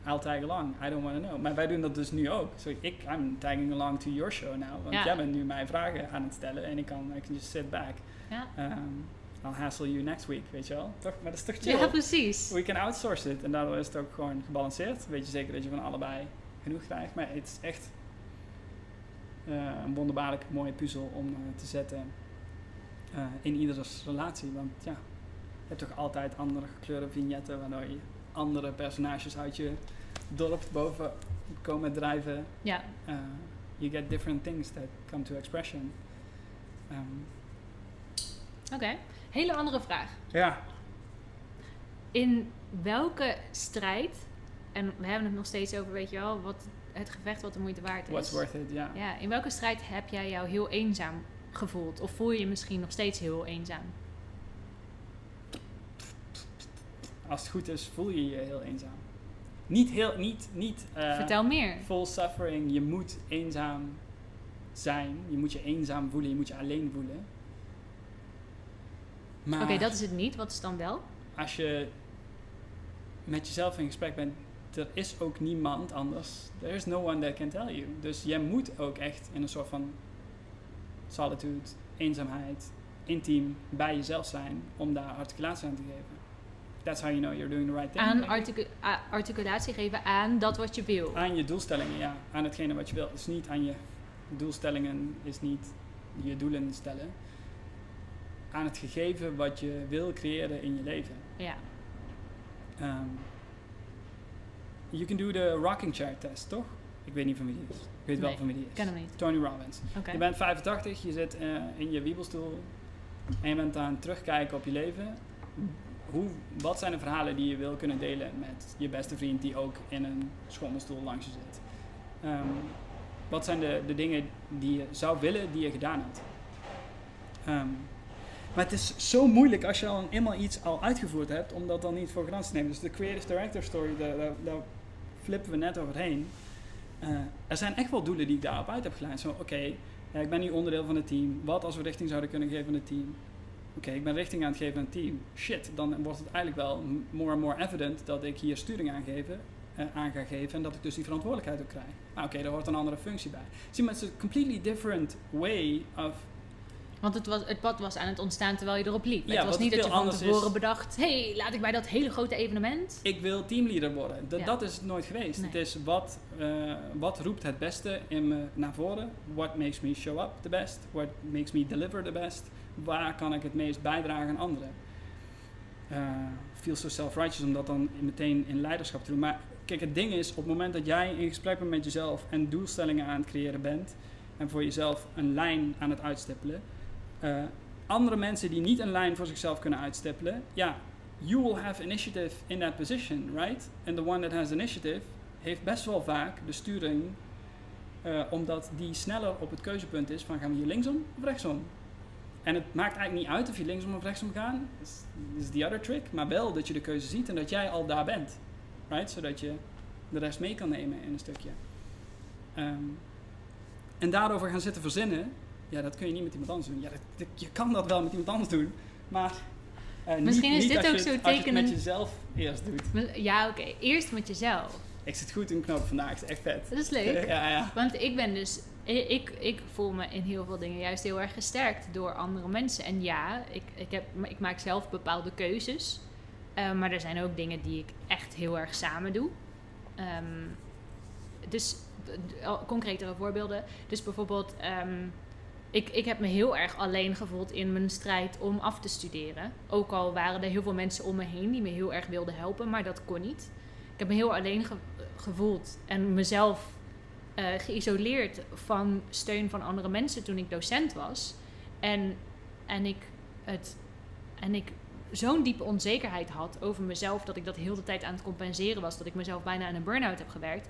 I'll tag along, I don't want to know. Maar wij doen dat dus nu ook. So ik, I'm tagging along to your show now. Want Ja. jij bent nu mij vragen aan het stellen en ik kan, I can just sit back. ja. Um, I'll hassle you next week, weet je wel. Toch? Maar dat is toch chill? ja, precies. We can outsource it. En daardoor is het ook gewoon gebalanceerd. Weet je zeker dat je van allebei genoeg krijgt. Maar het is echt eh, een wonderbaarlijk mooie puzzel om eh, te zetten eh, in ieders relatie. Want ja, je hebt toch altijd andere gekleurde vignetten waardoor je andere personages uit je dorp boven komen drijven. Ja, Uh, you get different things that come to expression. Ehm, oké. Hele andere vraag. ja, In welke strijd, en we hebben het nog steeds over, weet je wel, wat het gevecht wat de moeite waard is. what's worth it, ja. Ja, in welke strijd heb jij jou heel eenzaam gevoeld? Of voel je je misschien nog steeds heel eenzaam? Als het goed is, voel je je heel eenzaam. Niet heel, niet, niet eh, Vertel meer. full suffering. Je moet eenzaam zijn. Je moet je eenzaam voelen. Je moet je alleen voelen. Oké, dat is het niet. Wat is dan wel? als je met jezelf in gesprek bent, er is ook niemand anders. There is no one that can tell you. Dus jij moet ook echt in een soort van solitude, eenzaamheid, intiem bij jezelf zijn om daar articulatie aan te geven. That's how you know you're doing the right thing. Aan articulatie geven aan dat wat je wil. Aan je doelstellingen, ja. Aan hetgene wat je wil. Dus niet aan je doelstellingen, is niet je doelen stellen. Aan het gegeven wat je wil creëren in je leven. Ja. Um, you can do the rocking chair test, toch? Ik weet niet van wie die is. Ik weet wel van wie die is. ken hem niet. Tony Robbins. Je bent 85, je zit eh, in je wiebelstoel en je bent aan het terugkijken op je leven. Wat zijn de verhalen die je wil kunnen delen met je beste vriend die ook in een schommelstoel langs je zit? Ehm, wat zijn de, de dingen die je zou willen die je gedaan hebt? Ehm, maar het is zo moeilijk als je al eenmaal iets al uitgevoerd hebt, om dat dan niet voor granted te nemen. Dus de Creative Director Story, daar, flippen we net overheen. Eh, er zijn echt wel doelen die ik daarop uit heb geleid. Zo, oké, ja, ik ben nu onderdeel van het team. Wat als we richting zouden kunnen geven aan het team? Oké, ik ben richting aan het geven aan het team. Shit, dan wordt het eigenlijk wel more and more evident dat ik hier sturing aan, geven, eh, aan ga geven en dat ik dus die verantwoordelijkheid ook krijg. Maar oké, daar hoort een andere functie bij. Zie maar, het is een completely different way of Want het, was, het pad was aan het ontstaan terwijl je erop liep. Ja, het was niet dat je van anders tevoren is- bedacht... hey, laat ik bij dat hele grote evenement... ik wil teamleader worden. Dat, Ja. dat is het nooit geweest. Nee. Het is wat, eh, wat roept het beste in me naar voren? What makes me show up the best? What makes me deliver the best? Waar kan ik het meest bijdragen aan anderen? Eh feel so self-righteous om dat dan meteen in leiderschap te doen. Maar kijk, het ding is, op het moment dat jij in gesprek bent met jezelf en doelstellingen aan het creëren bent en voor jezelf een lijn aan het uitstippelen, eh, andere mensen die niet een lijn voor zichzelf kunnen uitstippelen, ja, you will have initiative in that position, right? And the one that has initiative heeft best wel vaak de sturing, eh, omdat die sneller op het keuzepunt is van gaan we hier linksom of rechtsom. En het maakt eigenlijk niet uit of je linksom of rechtsom gaat, dat is- is the other trick, maar wel dat je de keuze ziet en dat jij al daar bent, right? Zodat je de rest mee kan nemen in een stukje. Ehm, en daarover gaan zitten verzinnen, ja, dat kun je niet met iemand anders doen. Ja, dat, dat- je kan dat wel met iemand anders doen, maar niet- Misschien is niet dit als ook je, zo het- als je het tekenen- met jezelf eerst doet. Ja, oké. Eerst met jezelf. Ik zit goed in de knoop vandaag, het is echt vet. Dat is leuk. Ja, ja. Want ik ben dus... Ik, ik voel me in heel veel dingen juist heel erg gesterkt door andere mensen. En ja, ik, ik, heb, ik maak zelf bepaalde keuzes. Eh, maar er zijn ook dingen die ik echt heel erg samen doe. Ehm, dus concretere voorbeelden. Dus bijvoorbeeld, ehm, ik, ik heb me heel erg alleen gevoeld in mijn strijd om af te studeren. Ook al waren er heel veel mensen om me heen die me heel erg wilden helpen, maar dat kon niet. Ik heb me heel alleen ge- gevoeld en mezelf eh, geïsoleerd van steun van andere mensen toen ik docent was. En, en ik, het, en ik zo'n diepe onzekerheid had over mezelf dat ik dat heel de tijd aan het compenseren was. Dat ik mezelf bijna aan een burn-out heb gewerkt.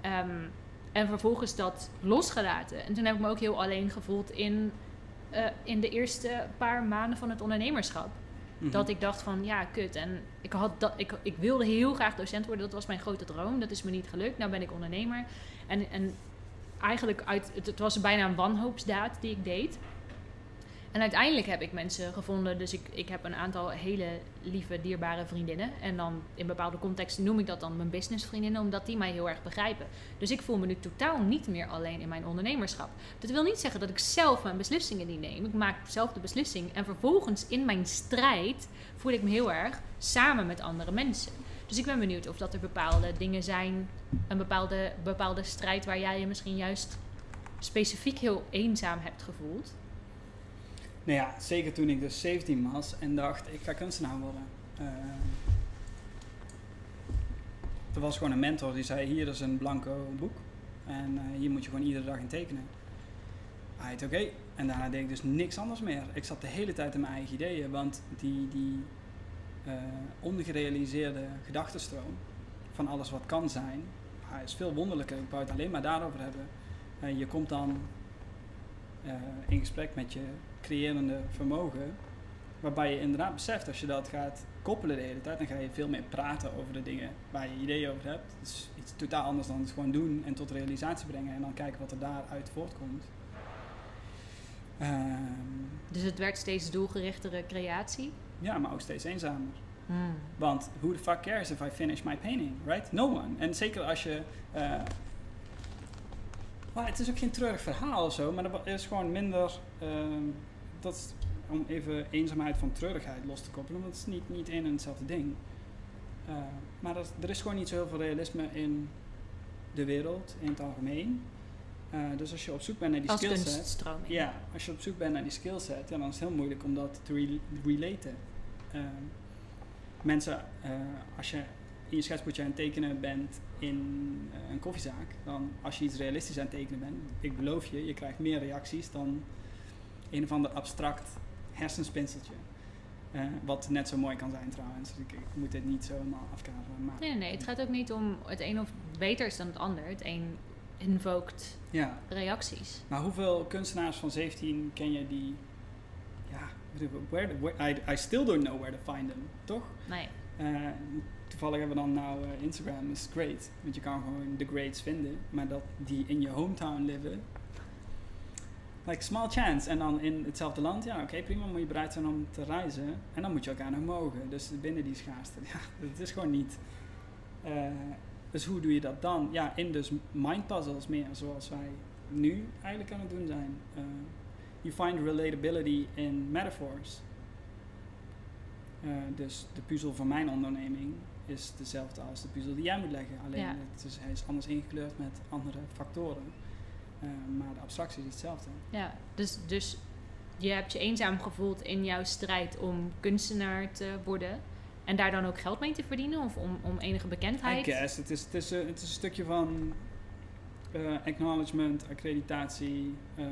Ehm, en vervolgens dat losgelaten. En toen heb ik me ook heel alleen gevoeld in, eh, in de eerste paar maanden van het ondernemerschap. Mhm. Dat ik dacht van ja, kut. En ik, had dat, ik, ik wilde heel graag docent worden. Dat was mijn grote droom. Dat is me niet gelukt. Nou ben ik ondernemer. En, en eigenlijk uit, het, het was bijna een wanhoopsdaad die ik deed. En uiteindelijk heb ik mensen gevonden. Dus ik, ik heb een aantal hele lieve, dierbare vriendinnen. En dan in bepaalde contexten noem ik dat dan mijn businessvriendinnen. Omdat die mij heel erg begrijpen. Dus ik voel me nu totaal niet meer alleen in mijn ondernemerschap. Dat wil niet zeggen dat ik zelf mijn beslissingen niet neem. Ik maak zelf de beslissing. En vervolgens in mijn strijd voel ik me heel erg samen met andere mensen. Dus ik ben benieuwd of dat er bepaalde dingen zijn. Een bepaalde, bepaalde strijd waar jij je misschien juist specifiek heel eenzaam hebt gevoeld. Nou ja, zeker toen ik dus 17 was en dacht, ik ga kunstenaar worden. Eh, er was gewoon een mentor die zei, hier is een blanco boek. En eh, hier moet je gewoon iedere dag in tekenen. Right, oké. En daarna deed ik dus niks anders meer. Ik zat de hele tijd in mijn eigen ideeën, want die, die eh, ongerealiseerde gedachtenstroom van alles wat kan zijn, ah, is veel wonderlijker. Ik wou het alleen maar daarover hebben. Eh, je komt dan eh, in gesprek met je creërende vermogen. Waarbij je inderdaad beseft, als je dat gaat koppelen de hele tijd, dan ga je veel meer praten over de dingen waar je ideeën over hebt. Het is iets totaal anders dan het gewoon doen en tot realisatie brengen en dan kijken wat er daaruit voortkomt. Ehm, Dus het werd steeds doelgerichtere creatie. Ja, maar ook steeds eenzamer. Hmm. Want who the fuck cares if I finish my painting, right? No one. En zeker als je. maar het is ook geen treurig verhaal of zo, maar er is gewoon minder. ehm, dat is om even eenzaamheid van treurigheid los te koppelen, want het is niet, niet één en hetzelfde ding. Eh, maar er, er is gewoon niet zo heel veel realisme in de wereld in het algemeen. Eh, dus als je op zoek bent naar die Als skillset. Ja, als je op zoek bent naar die skillset, ja, dan is het heel moeilijk om dat te re- relaten. Ehm, mensen, eh, als je in je schetsboekje aan het tekenen bent in eh, een koffiezaak, dan als je iets realistisch aan het tekenen bent, ik beloof je, je krijgt meer reacties dan een of ander abstract hersenspinseltje. Eh, wat net zo mooi kan zijn trouwens. Dus ik, ik moet dit niet zo helemaal afkaderen. Maar, Nee, nee, nee, het gaat ook niet om het een of beter is dan het ander. Het een invoked Ja, reacties. maar hoeveel kunstenaars van 17 ken je die Where, where, I, I still don't know where to find them, toch? Nee. Uh, toevallig hebben we dan nou uh, Instagram, is great. Want je kan gewoon de greats vinden. Maar dat die in je hometown leven, like small chance. En dan in hetzelfde land, ja oké okay, prima, moet je bereid zijn om te reizen. En dan moet je elkaar nog mogen. Dus binnen die schaarste, ja, dat is gewoon niet. Uh, dus hoe doe je dat dan? Ja, in dus mind puzzles meer, zoals wij nu eigenlijk aan het doen zijn. You find relatability in metaphors. Uh, dus de puzzel van mijn onderneming is dezelfde als de puzzel die jij moet leggen. Alleen Ja. het is, hij is anders ingekleurd met andere factoren. Uh, maar de abstractie is hetzelfde. Ja, dus, dus je hebt je eenzaam gevoeld in jouw strijd om kunstenaar te worden. En daar dan ook geld mee te verdienen? Of om, om enige I bekendheid? guess. Het is, het is, een- het is een stukje van eh, acknowledgement, accreditatie. ehm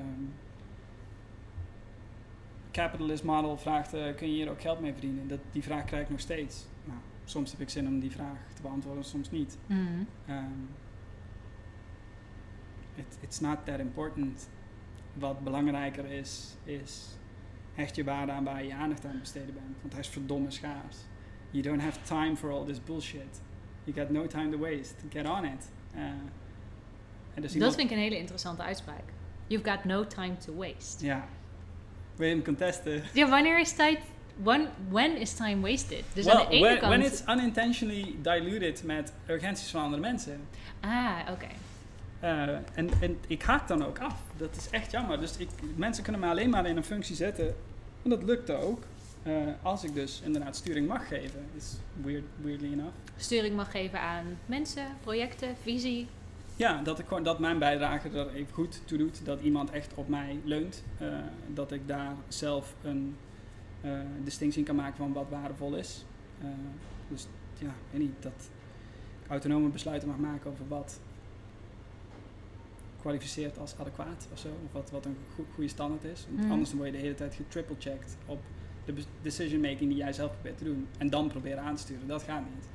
capitalist model vraagt, eh, kun je hier ook geld mee verdienen? Dat, die vraag krijg ik nog steeds. Nou, soms heb ik zin om die vraag te beantwoorden, soms niet. Mhm. Um, it, it's not that important. Wat belangrijker is, is hecht je waarde aan waar je aandacht aan besteden bent. Want hij is verdomme schaars. You don't have time for all this bullshit. You got no time to waste. Get on it. Uh, en dus Dat vind ik een hele interessante uitspraak. You've got no time to waste. Ja. Je hem contesten? Ja, wanneer is tijd... When, when is time wasted? Dus well, aan de ene when, kant... when it's unintentionally diluted met urgenties van andere mensen. Ah, oké. Uh, en, en ik haak dan ook af. Dat is echt jammer. Dus ik, mensen kunnen me alleen maar in een functie zetten. En dat lukte ook. Uh, als ik dus inderdaad sturing mag geven. Is weird, weirdly enough. Sturing mag geven aan mensen, projecten, visie. Ja, dat, ik gewoon, dat mijn bijdrage er even goed toe doet. Dat iemand echt op mij leunt. Uh, dat ik daar zelf een uh, distinctie in kan maken van wat waardevol is. Uh, dus ja, ik weet niet. Dat ik autonome besluiten mag maken over wat kwalificeert als adequaat of zo. Of wat, wat een go goede standaard is. Want Mhm. anders dan word je de hele tijd getriple-checked op de decision making die jij zelf probeert te doen. En dan proberen aan te sturen. Dat gaat niet.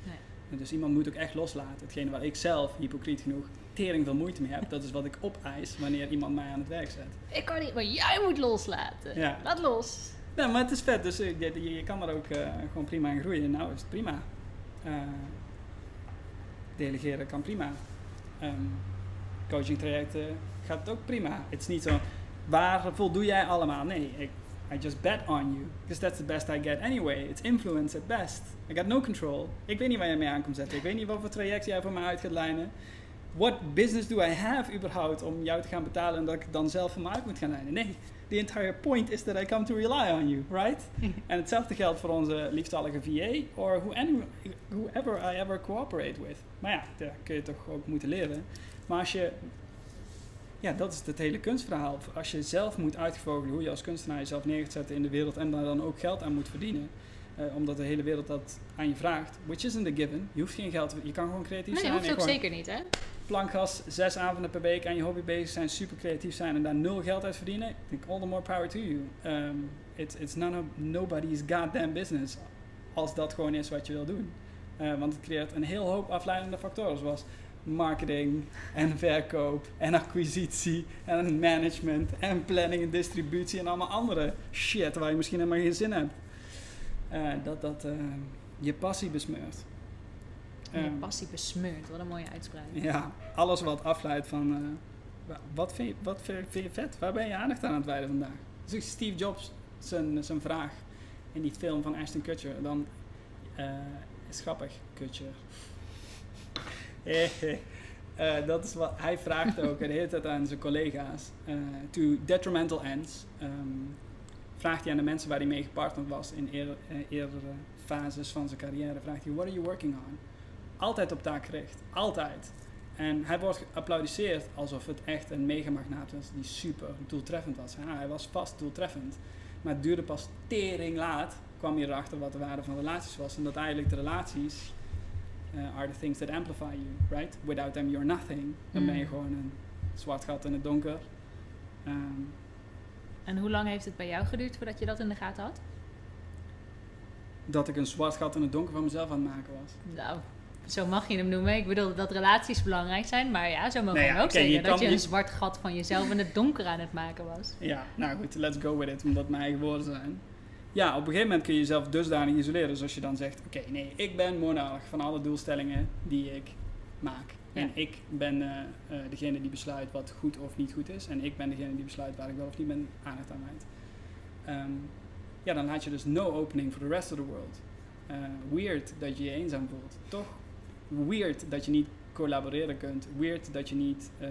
Nee. Dus iemand moet ook echt loslaten. Hetgene waar ik zelf, hypocriet genoeg, tering veel moeite mee heb. Dat is wat ik opeis wanneer iemand mij aan het werk zet. Ik kan niet, maar jij moet loslaten. Ja. Laat los. Nou, maar het is vet. Dus eh, je, je, je kan er ook eh, gewoon prima in groeien. Nou is het prima. Eh, delegeren kan prima. Ehm coaching trajecten gaat het ook prima. Het is niet zo, waar voldoe jij allemaal? Nee, ik, I just bet on you. Because that's the best I get anyway. It's influence at best. I got no control. Ik weet niet waar jij mee aan komt zetten. Ik weet niet wat voor traject jij voor mij uit gaat lijnen. What business do I have überhaupt om jou te gaan betalen en dat ik dan zelf voor mij uit moet gaan lijnen? Nee, the entire point is that I come to rely on you, right? en hetzelfde geldt voor onze liefstallige VA or whoever I ever cooperate with. Maar ja, daar kun je toch ook moeten leren. Maar als je, ja, dat is het hele kunstverhaal. Als je zelf moet uitgevogelen hoe je als kunstenaar jezelf neer gaat zetten in de wereld en daar dan ook geld aan moet verdienen. Uh, omdat de hele wereld dat aan je vraagt. Which isn't a given. Je hoeft geen geld, je kan gewoon creatief Nee, zijn. dat hoeft ook gewoon zeker niet, hè? Plankgas, zes avonden per week aan je hobby bezig zijn, super creatief zijn en daar nul geld uit verdienen. Ik denk, all the more power to you. Um, it's it's none of nobody's goddamn business. Als dat gewoon is wat je wil doen. Uh, want het creëert een heel hoop afleidende factoren, zoals marketing en verkoop en acquisitie en management en planning en distributie en allemaal andere shit waar je misschien helemaal geen zin hebt. Uh, dat dat uh, je passie besmeurt. Je um, passie besmeurt, wat een mooie uitspraak. Ja, alles wat afleidt van uh, wat, vind je, wat vind je vet? Waar ben je aandacht aan het wijden vandaag? Dus Steve Jobs zijn, zijn vraag in die film van Ashton Kutcher, dan uh, is grappig, Kutcher. Uh, dat is wat hij vraagt ook de hele tijd aan zijn collega's. Uh, to detrimental ends. Um, vraagt hij aan de mensen waar hij mee gepartnerd was in eerder, uh, eerdere fases van zijn carrière. Vraagt hij, what are you working on? Altijd op taak gericht. Altijd. En hij wordt geapplaudisseerd alsof het echt een megamagnaat was die super doeltreffend was. Hij was vast doeltreffend. Maar het duurde pas tering laat, kwam je erachter wat de waarde van relaties was. En dat eigenlijk de relaties uh, are the things that amplify you, right? Without them you're nothing. Dan Mm. ben je gewoon een zwart gat in het donker. Um, en hoe lang heeft het bij jou geduurd voordat je dat in de gaten had? Dat ik een zwart gat in het donker van mezelf aan het maken was. Nou, zo mag je hem noemen. Ik bedoel dat relaties belangrijk zijn, maar ja, zo mogen Nee, we ja, ook zeggen dat je een zwart gat van jezelf in het donker aan het maken was. Ja, nou goed, let's go with it, omdat mijn eigen woorden zijn. ja, op een gegeven moment kun je jezelf dusdanig isoleren. Dus als je dan zegt, oké, nee, ik ben monarch van alle doelstellingen die ik maak. Ja. En ik ben eh, eh, degene die besluit wat goed of niet goed is. En ik ben degene die besluit waar ik wel of niet mijn aandacht aan wijd. Ehm, ja, dan had je dus no opening for the rest of the world. Eh, weird dat je je eenzaam voelt, toch? Weird dat je niet collaboreren kunt. Weird dat je niet eh,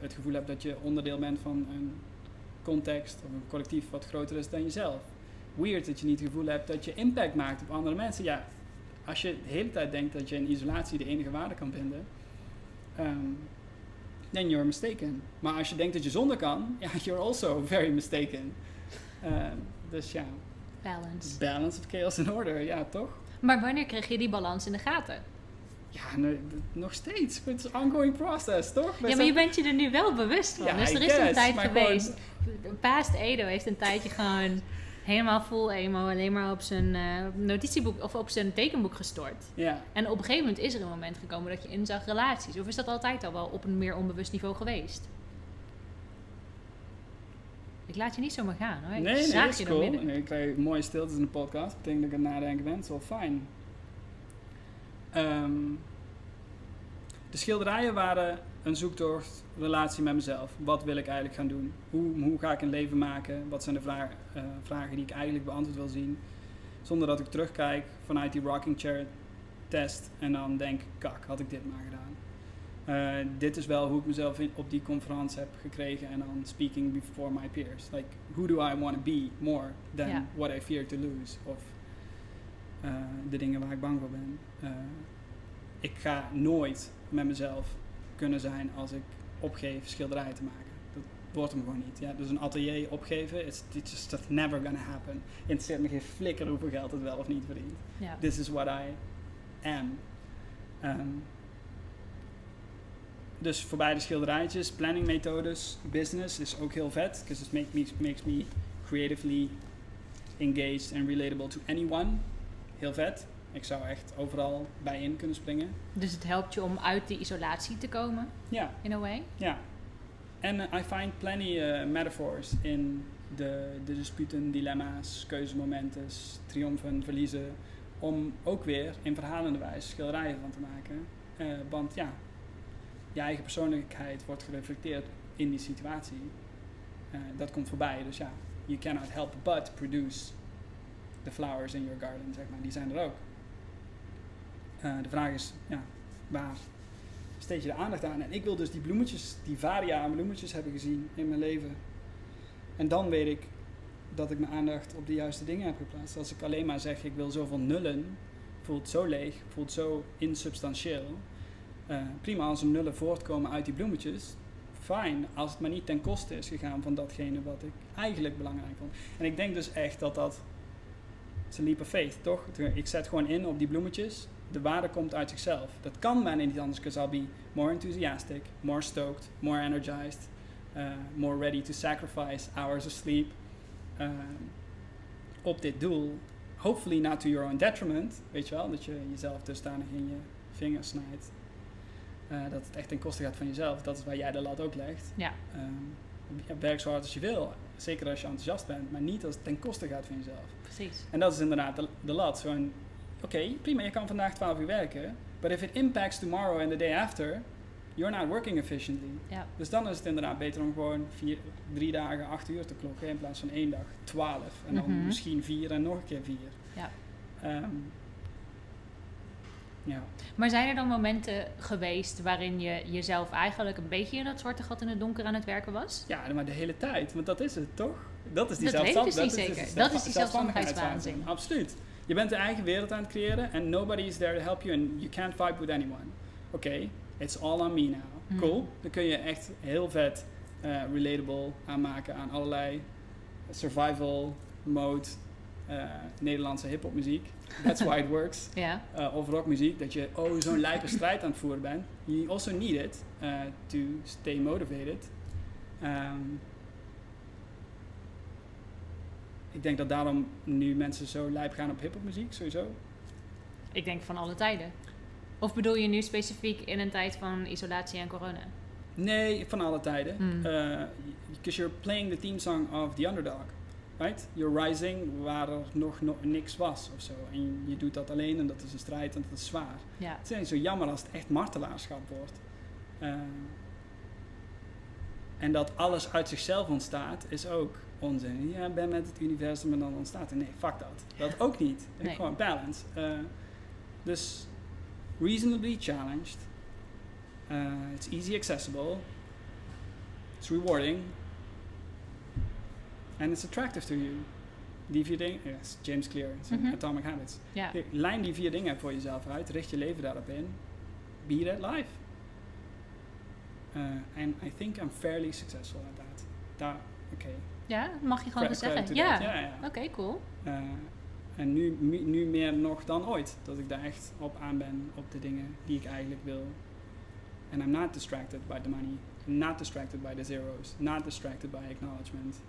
het gevoel hebt dat je onderdeel bent van een context of een collectief wat groter is dan jezelf. Weird dat je niet het gevoel hebt dat je impact maakt op andere mensen. Ja, als je de hele tijd denkt dat je in isolatie de enige waarde kan vinden, um, then you're mistaken. Maar als je denkt dat je zonder kan, ja, you're also very mistaken. Ehm, dus ja, Balance. balance of chaos and order, ja toch? Maar wanneer kreeg je die balans in de gaten? Ja, nog steeds. Het is een ongoing process, toch? Ja, maar je bent je er nu wel bewust van. Ja, dus er is een guess, tijd maar geweest. Past Edo heeft een tijdje gewoon helemaal full emo alleen maar op zijn eh, notitieboek of op zijn tekenboek gestort. Ja, En op een gegeven moment is er een moment gekomen dat je inzag relaties. Of is dat altijd al wel op een meer onbewust niveau geweest? Ik laat je niet zomaar gaan hoor. Ik nee, nee, dat is je cool. Ik krijg mooie stiltes in de podcast. Dat betekent dat ik aan het nadenken ben. Dat is wel fijn. Ehm, de schilderijen waren een zoektocht, relatie met mezelf. Wat wil ik eigenlijk gaan doen? Hoe, hoe ga ik een leven maken? Wat zijn de vraag, eh, vragen die ik eigenlijk beantwoord wil zien? Zonder dat ik terugkijk vanuit die rocking chair test en dan denk, kak, had ik dit maar gedaan. Eh, dit is wel hoe ik mezelf in, op die conferentie heb gekregen en dan speaking before my peers. Like, who do I want to be more than what I fear to lose? Of eh, de dingen waar ik bang voor ben. Eh, ik ga nooit met mezelf kunnen zijn als ik opgeef schilderijen te maken. Dat wordt hem gewoon niet. Ja, dus een atelier opgeven, it's, it's just that's never gonna happen. Interesseert me geen flikker hoeveel geld het wel of niet verdient. Ja. This is what I am. Ehm, dus voorbij de schilderijtjes, planning methodes, business is ook heel vet. Because it me, makes me creatively engaged and relatable to anyone. Heel vet. Ik zou echt overal bij in kunnen springen. Dus het helpt je om uit die isolatie te komen, Ja, in a way. ja. En eh, I find plenty uh, metaphors in de, de disputen, dilemma's, keuzemomenten, triomfen, verliezen. Om ook weer in verhalende wijze schilderijen van te maken. Eh, want ja, je eigen persoonlijkheid wordt gereflecteerd in die situatie. Eh, dat komt voorbij. Dus ja, you cannot help but produce the flowers in your garden, zeg maar. Die zijn er ook. Eh, de vraag is, ja, waar steed je de aandacht aan? En ik wil dus die bloemetjes, die varia bloemetjes hebben gezien in mijn leven. En dan weet ik dat ik mijn aandacht op de juiste dingen heb geplaatst. Als ik alleen maar zeg, ik wil zoveel nullen, voelt zo leeg, voelt zo insubstantieel. Eh, prima als er nullen voortkomen uit die bloemetjes. Fijn, als het maar niet ten koste is gegaan van datgene wat ik eigenlijk belangrijk vond. En ik denk dus echt dat dat... Is een leap of faith, toch? Ik zet gewoon in op die bloemetjes. De waarde komt uit zichzelf. Dat kan bijna niet anders, because I'll be more enthusiastic, more stoked, more energized, uh, more ready to sacrifice hours of sleep uh, op dit doel. Hopefully not to your own detriment, weet je wel, dat je jezelf dusdanig in je vingers snijdt. Uh, dat het echt ten koste gaat van jezelf. Dat is waar jij de lat ook legt. Ja. Um, ja, werk zo hard als je wil, zeker als je enthousiast bent, maar niet als het ten koste gaat van jezelf. Precies. En dat is inderdaad de, de lat. Oké, okay, prima, je kan vandaag 12 uur werken, but if it impacts tomorrow and the day after, you're not working efficiently. Ja. Dus dan is het inderdaad beter om gewoon vier, drie dagen, acht uur te klokken in plaats van één dag, twaalf. En dan Mhm. misschien vier en nog een keer vier. Ja. Um, ja. Maar zijn er dan momenten geweest waarin je jezelf eigenlijk een beetje in dat zwarte gat in het donker aan het werken was? Ja, maar de hele tijd, want dat is het toch? Dat is die Dat dus niet dat is Dat die zelfstandigheidswaanzin. Absoluut. Je bent de eigen wereld aan het creëren en nobody is there to help you and you can't vibe with anyone. Oké, okay, it's all on me now. Hmm. Cool. Dan kun je echt heel vet uh, relatable aanmaken aan allerlei survival mode Nederlandse hip-hop muziek. That's why it works. Uh, of rockmuziek, dat je oh, zo'n lijpe strijd aan het voeren bent. You also need it uh, to stay motivated. Um, ik denk dat daarom nu mensen zo lijp gaan op hip-hop muziek, sowieso. Ik denk van alle tijden. Of bedoel je nu specifiek in een tijd van isolatie en corona? Nee, van alle tijden. Hmm. Because you're playing the theme song of The Underdog. Right? You're rising waar er nog, nog niks was of zo. En je doet dat alleen en dat is een strijd en dat is zwaar. Ja. Het is niet zo jammer als het echt martelaarschap wordt. Eh, en dat alles uit zichzelf ontstaat, is ook onzin. Ja, ben met het universum en dan ontstaat er. Nee, fuck dat. Dat ook niet. Nee. Gewoon balance. Eh, dus reasonably challenged. Uh, it's easy accessible. It's rewarding. And it's attractive to you. Die vier dingen, yes, James Clear, Mhm. Atomic Habits. Kijk, Lijn die vier dingen voor jezelf uit, richt je leven daarop in. Be that life. Uh, and I think I'm fairly successful at that. Daar, oké. Ja, mag je gewoon Cre- zeggen. Ja. ja, ja. Oké, cool. Uh, en nu, nu, nu meer nog dan ooit. Dat ik daar echt op aan ben, op de dingen die ik eigenlijk wil. And I'm not distracted by the money. I'm not distracted by the zeros. Not distracted by acknowledgement.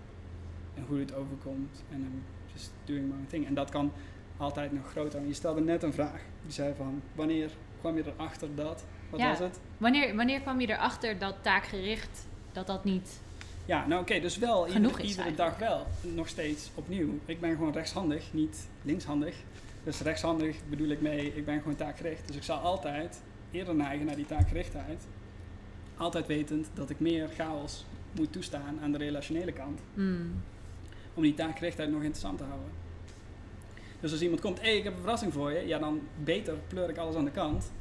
En hoe het overkomt. En I'm just doing my own thing. En dat kan altijd nog groter. Je stelde net een vraag. Die zei van, wanneer kwam je erachter dat? Wat Ja. was het? Wanneer, wanneer kwam je erachter dat taakgericht, dat dat niet... Ja, nou oké, dus wel Genoeg iedere, is iedere eigenlijk. dag wel. Nog steeds opnieuw. Ik ben gewoon rechtshandig, niet linkshandig. Dus rechtshandig bedoel ik mee, ik ben gewoon taakgericht. Dus ik zal altijd eerder neigen naar die taakgerichtheid. Altijd wetend dat ik meer chaos moet toestaan aan de relationele kant. Hmm. Om die taakgerichtheid nog interessant te houden. Dus als iemand komt, hé, hey, ik heb een verrassing voor je. Ja, dan beter pleur ik alles aan de kant.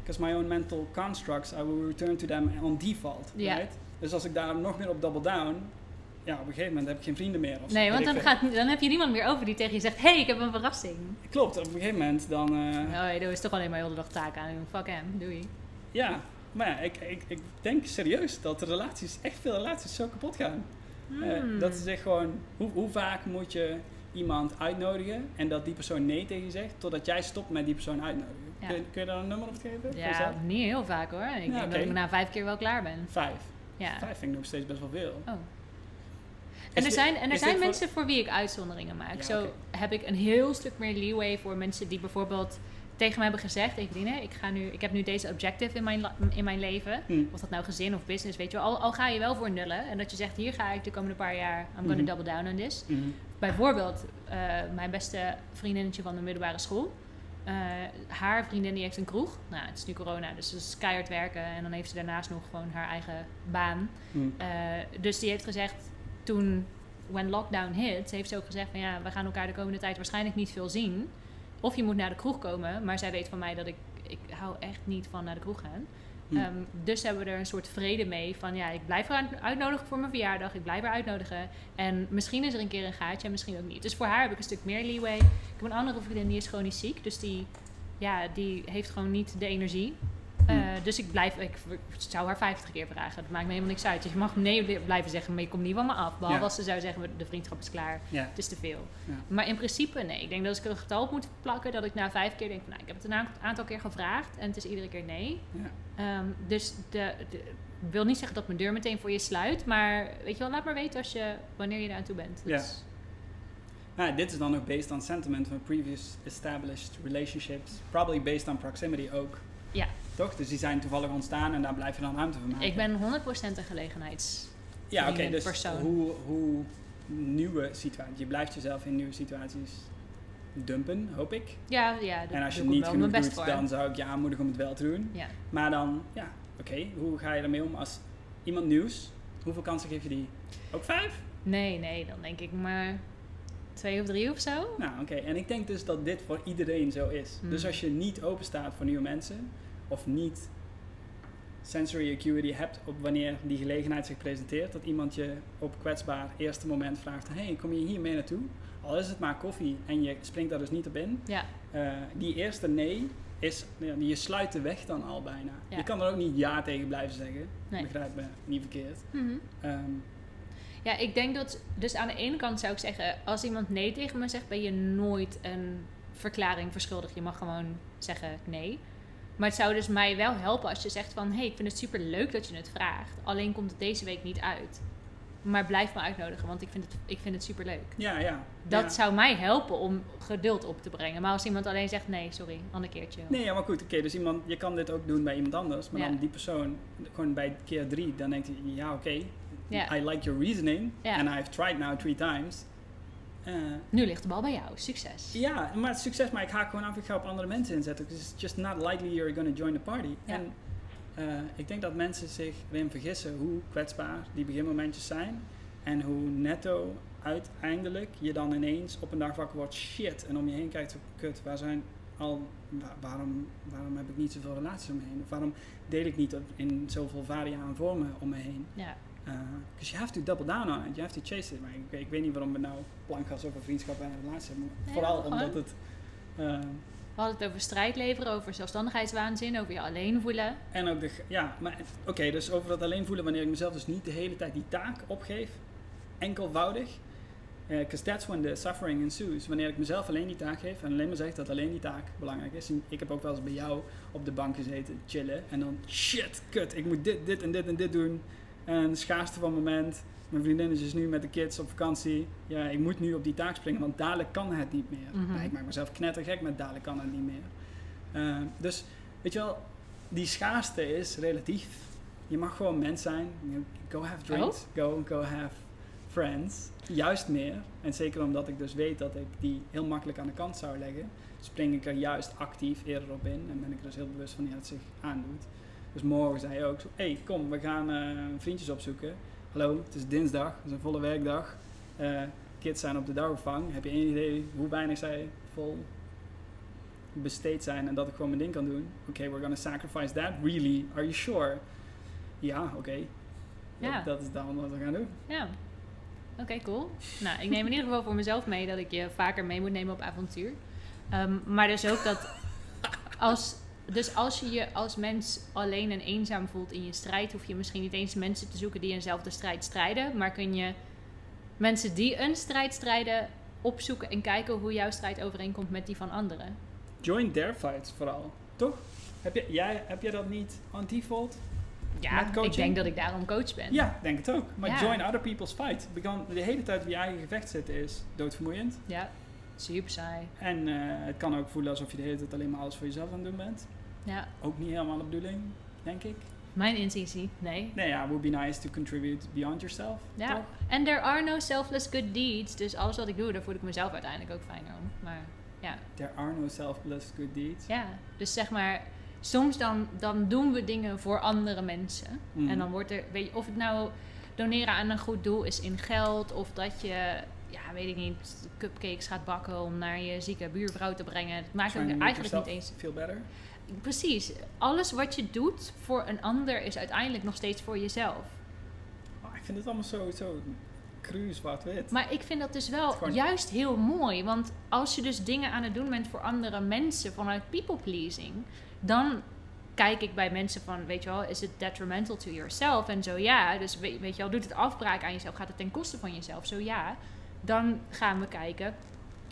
Because my own mental constructs, I will return to them on default. Right? Dus als ik daar nog meer op double down, ja, op een gegeven moment heb ik geen vrienden meer. Of Nee, want dan, gaat, dan heb je niemand meer over die tegen je zegt... Hé, hey, ik heb een verrassing. Klopt, op een gegeven moment dan... Oh, ja, doe is toch alleen maar heel de dag taak aan. Fuck hem, doei. Ja, maar ja, ik, ik, ik denk serieus dat de relaties, echt veel relaties zo kapot gaan. Eh, Hmm. dat ze zich gewoon, hoe, hoe vaak moet je iemand uitnodigen en dat die persoon nee tegen je zegt, totdat jij stopt met die persoon uitnodigen. Ja. Kun, je- kun je daar een nummer op geven? Ja, niet heel vaak hoor. Ik denk dat ik na vijf keer wel klaar ben. Vijf. Ja. Vijf vind ik nog steeds best wel veel. Oh. Is En er zijn, en er is zijn voor- mensen voor wie ik uitzonderingen maak. Ja, Zo heb ik een heel stuk meer leeway voor mensen die bijvoorbeeld tegen mij hebben gezegd: Eveline, ik, ga nu, ik heb nu deze objective in mijn, in mijn leven. Hm. Of dat nou gezin of business, weet je wel. Al, al ga je wel voor nullen. En dat je zegt: hier ga ik de komende paar jaar, I'm gonna Mhm. double down on this. Mhm. Bijvoorbeeld, eh, mijn beste vriendinnetje van de middelbare school. eh, haar vriendin die heeft een kroeg. Nou, het is nu corona, dus ze is keihard werken. En dan heeft ze daarnaast nog gewoon haar eigen baan. Eh, dus die heeft gezegd, toen, when lockdown hit, heeft ze ook gezegd van ja, we gaan elkaar de komende tijd waarschijnlijk niet veel zien. Of je moet naar de kroeg komen, maar zij weet van mij dat ik, ik hou echt niet van naar de kroeg gaan. Hm. Ehm, dus hebben we er een soort vrede mee van ja, ik blijf haar uitnodigen voor mijn verjaardag, ik blijf haar uitnodigen. En misschien is er een keer een gaatje en misschien ook niet. Dus voor haar heb ik een stuk meer leeway. Ik heb een andere vriendin die is chronisch ziek, dus die, ja, die heeft gewoon niet de energie. Eh, dus ik blijf, ik, zou haar 50 keer vragen. Dat maakt me helemaal niks uit. Dus je mag nee blijven zeggen, maar je komt niet van me af. Behalve Ja. als ze zou zeggen, de vriendschap is klaar, ja. het is te veel. Ja. Maar in principe, nee. Ik denk dat als ik er een getal op moet plakken, dat ik na vijf keer denk van, nou, ik heb het een aantal keer gevraagd en het is iedere keer nee. Ehm, dus de, wil niet zeggen dat mijn deur meteen voor je sluit, maar weet je wel, laat maar weten als je, wanneer je daar aan toe bent. Ja. is- Nou, dit is dan ook based on sentiment van previous established relationships. Probably based on proximity ook. Ja. Toch? Dus die zijn toevallig ontstaan en daar blijf je dan ruimte van maken. ik ben 100% een gelegenheids... Ja, oké, dus persoon. hoe, hoe nieuwe situaties. Je blijft jezelf in nieuwe situaties dumpen, hoop ik. Ja, ja, en als je niet genoeg doet, voor. dan zou ik je aanmoedigen om het wel te doen. Ja. Maar dan, ja, oké, hoe ga je ermee om als iemand nieuws? Hoeveel kansen geef je die? Ook vijf? Nee, nee, dan denk ik maar twee of drie of zo. Nou, oké. En ik denk dus dat dit voor iedereen zo is. Hmm. Dus als je niet open staat voor nieuwe mensen, of niet sensory acuity hebt op wanneer die gelegenheid zich presenteert, dat iemand je op kwetsbaar eerste moment vraagt: hey, kom je hier mee naartoe? Al is het maar koffie en je springt daar dus niet op in. Ja, Eh, die eerste nee is, je sluit de weg dan al bijna. Ja. Je kan er ook niet ja tegen blijven zeggen. Nee. Begrijp me niet verkeerd. Mhm. Ehm, Ja, ik denk dat. Dus aan de ene kant zou ik zeggen, als iemand nee tegen me zegt, ben je nooit een verklaring verschuldigd. Je mag gewoon zeggen nee. Maar het zou dus mij wel helpen als je zegt van, hé, hey, ik vind het super leuk dat je het vraagt. Alleen komt het deze week niet uit. Maar blijf me uitnodigen, want ik vind het, ik vind het super leuk. ja, ja. Dat ja. zou mij helpen om geduld op te brengen. Maar als iemand alleen zegt, nee, sorry, ander keertje. Nee, ja, maar goed, oké, dus iemand, je kan dit ook doen bij iemand anders, maar Ja. dan die persoon, gewoon bij keer drie, dan denkt hij, ja, oké. I like your reasoning, and I've tried now three times, Eh, Nu ligt de bal bij jou. Succes. ja, maar het succes, maar ik haak gewoon af, ik ga op andere mensen inzetten. It's just not likely you're going to join the party. Ja. En eh, ik denk dat mensen zich erin vergissen hoe kwetsbaar die beginmomentjes zijn. En hoe netto uiteindelijk je dan ineens op een dag wakker wordt, shit. En om je heen kijkt, zo, kut, waar zijn al, wa- waarom, waarom heb ik niet zoveel relaties om me heen? Of waarom deel ik niet in zoveel variaan vormen om me heen? Ja. Because you have to double down on it. You have to chase it. Maar ik, ik weet niet waarom we nou plankgas over vriendschap en relatie hebben. Nee, Vooral omdat het... eh, We hadden het over strijd leveren, over zelfstandigheidswaanzin, over je alleen voelen. en ook de... Ja, maar oké, dus over dat alleen voelen wanneer ik mezelf dus niet de hele tijd die taak opgeef. Enkelvoudig. Because that's when the suffering ensues. Wanneer ik mezelf alleen die taak geef en alleen maar zeg dat alleen die taak belangrijk is. En ik heb ook wel eens bij jou op de bank gezeten, chillen. En dan, shit, kut, ik moet dit, dit en dit en dit doen. En de schaarste van moment. Mijn vriendin is dus nu met de kids op vakantie. Ja, ik moet nu op die taak springen, want dadelijk kan het niet meer. Mhm. Nou, ik maak mezelf knettergek met dadelijk kan het niet meer. Eh, dus, weet je wel, die schaarste is relatief. Je mag gewoon mens zijn. Go have drinks. Go, go have friends. Juist meer. En zeker omdat ik dus weet dat ik die heel makkelijk aan de kant zou leggen, spring ik er juist actief eerder op in. En ben ik er dus heel bewust van die het zich aandoet. Dus morgen zei hij ook zo, hey, kom, we gaan eh, vriendjes opzoeken. Hallo, het is dinsdag, het is een volle werkdag. Eh, kids zijn op de dagopvang. Heb je enig idee hoe weinig zij vol besteed zijn en dat ik gewoon mijn ding kan doen? Oké, we're gonna sacrifice that. Really? Are you sure? Ja, oké. Ja. Dat, dat is dan wat we gaan doen. Ja. Oké, cool. Nou, ik neem in ieder geval voor mezelf mee dat ik je vaker mee moet nemen op avontuur. Ehm, maar dus ook dat als, dus als je je als mens alleen en eenzaam voelt in je strijd, hoef je misschien niet eens mensen te zoeken die eenzelfde strijd strijden, maar kun je mensen die een strijd strijden opzoeken en kijken hoe jouw strijd overeenkomt met die van anderen. Join their fights vooral, toch? Heb, je, jij, heb jij dat niet on default? Ja, ik denk dat ik daarom coach ben. Ja, denk het ook. Maar Ja. join other people's fight. De hele tijd op je eigen gevecht zitten is doodvermoeiend. Ja, super saai. En eh, het kan ook voelen alsof je de hele tijd alleen maar alles voor jezelf aan het doen bent. Ja, Ook niet helemaal de bedoeling, denk ik. mijn intuïtie, nee. Nee, ja, it would be nice to contribute beyond yourself. Ja, en there are no selfless good deeds. Dus alles wat ik doe, daar voel ik mezelf uiteindelijk ook fijner om. Maar ja, There are no selfless good deeds. ja. dus zeg maar, soms dan, dan doen we dingen voor andere mensen. Mhm. En dan wordt er, weet je, of het nou doneren aan een goed doel is in geld, of dat je, ja, weet ik niet, cupcakes gaat bakken om naar je zieke buurvrouw te brengen. Het maakt ook make eigenlijk niet eens. Feel better. Precies, alles wat je doet voor een ander is uiteindelijk nog steeds voor jezelf. Oh, ik vind het allemaal zo, zo cru zwart-wit. Maar ik vind dat dus wel Gewoon- juist heel mooi. Want als je dus dingen aan het doen bent voor andere mensen vanuit people pleasing, dan kijk ik bij mensen van, weet je wel, is het detrimental to yourself? En zo ja, dus weet, weet je wel, doet het afbraak aan jezelf? Gaat het ten koste van jezelf? Zo ja, dan gaan we kijken,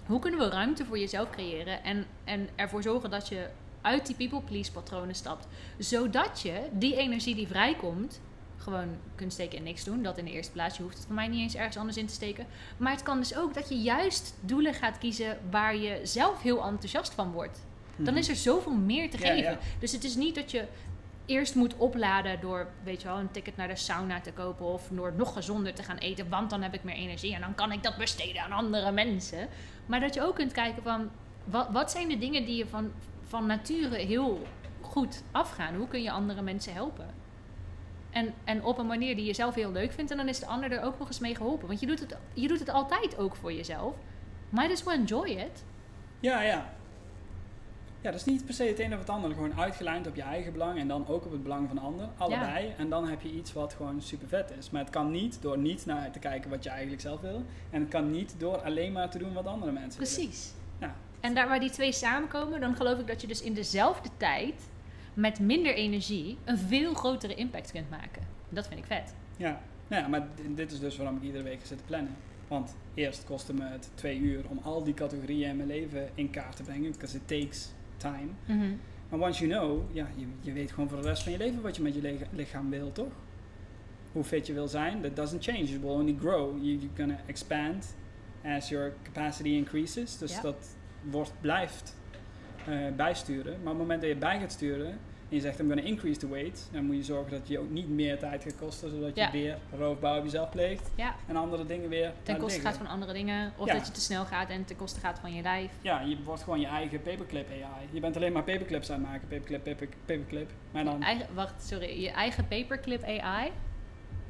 hoe kunnen we ruimte voor jezelf creëren en, en ervoor zorgen dat je uit die people please patronen stapt. Zodat je die energie die vrijkomt, gewoon kunt steken en niks doen. Dat in de eerste plaats. Je hoeft het voor mij niet eens ergens anders in te steken. Maar het kan dus ook dat je juist doelen gaat kiezen waar je zelf heel enthousiast van wordt. Dan is er zoveel meer te Ja, geven. ja. Dus het is niet dat je eerst moet opladen door, weet je wel, een ticket naar de sauna te kopen of door nog gezonder te gaan eten, want dan heb ik meer energie en dan kan ik dat besteden aan andere mensen. Maar dat je ook kunt kijken van, wat, zijn de dingen die je van, van nature heel goed afgaan? Hoe kun je andere mensen helpen? En, en op een manier die je zelf heel leuk vindt en dan is de ander er ook nog eens mee geholpen. Want je doet het, je doet het altijd ook voor jezelf. Might as well enjoy it. Ja, ja. Ja, dat is niet per se het een of het ander. Gewoon uitgelijnd op je eigen belang en dan ook op het belang van de ander. Allebei. En dan heb je iets wat gewoon super vet is. Maar het kan niet door niet naar te kijken wat je eigenlijk zelf wil. En het kan niet door alleen maar te doen wat andere mensen willen. Precies. Ja. En daar waar die twee samenkomen, dan geloof ik dat je dus in dezelfde tijd met minder energie een veel grotere impact kunt maken. Dat vind ik vet. Ja. Nou ja, maar dit is dus waarom ik iedere week ga zitten plannen. Want eerst kostte me het twee uur om al die categorieën in mijn leven in kaart te brengen. Because it takes time. Maar once you know, ja, je, je weet gewoon voor de rest van je leven wat je met je lichaam wil, toch? Hoe fit je wil zijn, that doesn't change. It will only grow. You, you're gonna expand as your capacity increases. Dus dat wordt, blijft eh, bijsturen. Maar op het moment dat je bij gaat sturen, en je zegt I'm to increase the weight, dan moet je zorgen dat je ook niet meer tijd gaat kosten, zodat je weer roofbouw op jezelf pleegt Ja, en andere dingen weer ten koste gaat van andere dingen. Of Ja. dat je te snel gaat en ten koste gaat van je lijf. Ja, je wordt gewoon je eigen paperclip AI. Je bent alleen maar paperclips aan het maken, paperclip, paper, paperclip. Maar dan, eigen, wacht, sorry. Je eigen paperclip AI.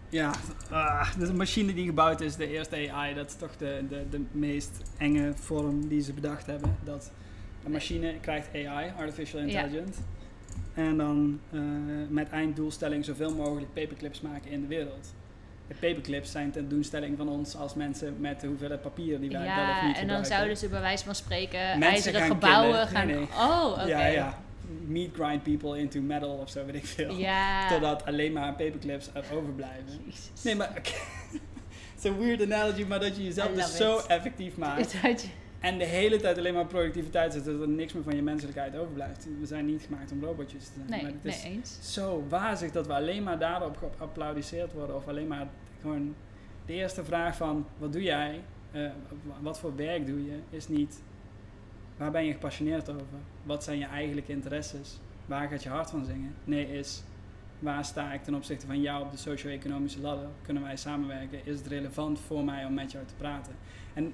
ja, ah, de machine die gebouwd is, de eerste AI, dat is toch de, de, de meest enge vorm die ze bedacht hebben. Dat een machine krijgt AI, Artificial Ja. En dan eh, met einddoelstelling zoveel mogelijk paperclips maken in de wereld. De paperclips zijn ten doelstelling van ons als mensen met de hoeveelheid papier die wij wel of Ja, niet en dan gebruiken. zouden ze bij wijze van spreken Mensen ijzeren gaan gebouwen killen. gaan... Nee, nee. Oh, oké. Ja, ja. Meat grind people into metal of zo, weet ik veel. Ja. Totdat alleen maar paperclips er overblijven. Jezus. Nee, maar... Het is een weird analogy, maar dat je jezelf dus zo effectief maakt. En de hele tijd alleen maar productiviteit zit, dat er niks meer van je menselijkheid overblijft. We zijn niet gemaakt om robotjes te zijn. Nee, maar het nee is eens. zo wazig dat we alleen maar daarop geapplaudisseerd worden. Of alleen maar gewoon... De eerste vraag van, wat doe jij? Eh, wat voor werk doe je? Is niet, waar ben je gepassioneerd over? Wat zijn je eigenlijke interesses? Waar gaat je hart van zingen? Nee, is, waar sta ik ten opzichte van jou op de socio-economische ladder? Kunnen wij samenwerken? Is het relevant voor mij om met jou te praten? En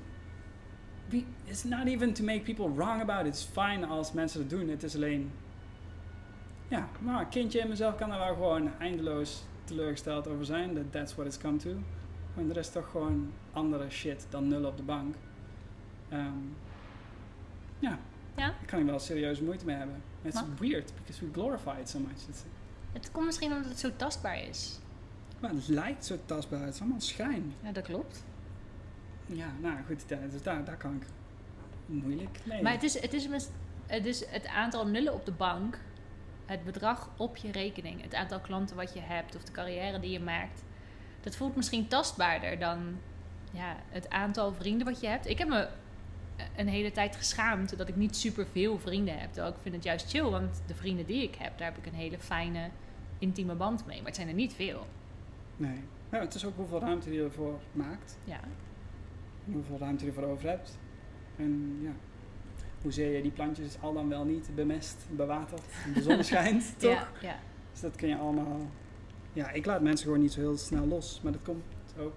it's not even to make people wrong about it. It's fine als mensen het doen. Het is alleen... Ja, maar een kindje in mezelf kan er wel gewoon eindeloos teleurgesteld over zijn. That that's what it's come to. Maar er is toch gewoon andere shit dan nul op de bank. Ehm, ja. Ja? Daar kan ik wel serieus moeite mee hebben. It's Maar- weird, because we glorify it so much. It's, Het komt misschien omdat het zo tastbaar is. maar het lijkt zo tastbaar. Het is allemaal schijn. Ja, dat klopt. Ja, nou goed, daar, dus daar, daar kan ik moeilijk mee. Maar het is, het, is, het is het aantal nullen op de bank, het bedrag op je rekening, het aantal klanten wat je hebt of de carrière die je maakt. Dat voelt misschien tastbaarder dan ja, het aantal vrienden wat je hebt. Ik heb me een hele tijd geschaamd dat ik niet super veel vrienden heb. Terwijl ik vind het juist chill, want de vrienden die ik heb, daar heb ik een hele fijne, intieme band mee. Maar het zijn er niet veel. Nee. Ja, het is ook hoeveel ruimte je ervoor maakt. Ja, hoeveel ruimte je ervoor over hebt. En ja, hoezeer je die plantjes al dan wel niet bemest, bewaterd, de zon schijnt, toch? ja, ja. Dus dat kun je allemaal... Ja, ik laat mensen gewoon niet zo heel snel los. Maar dat komt ook...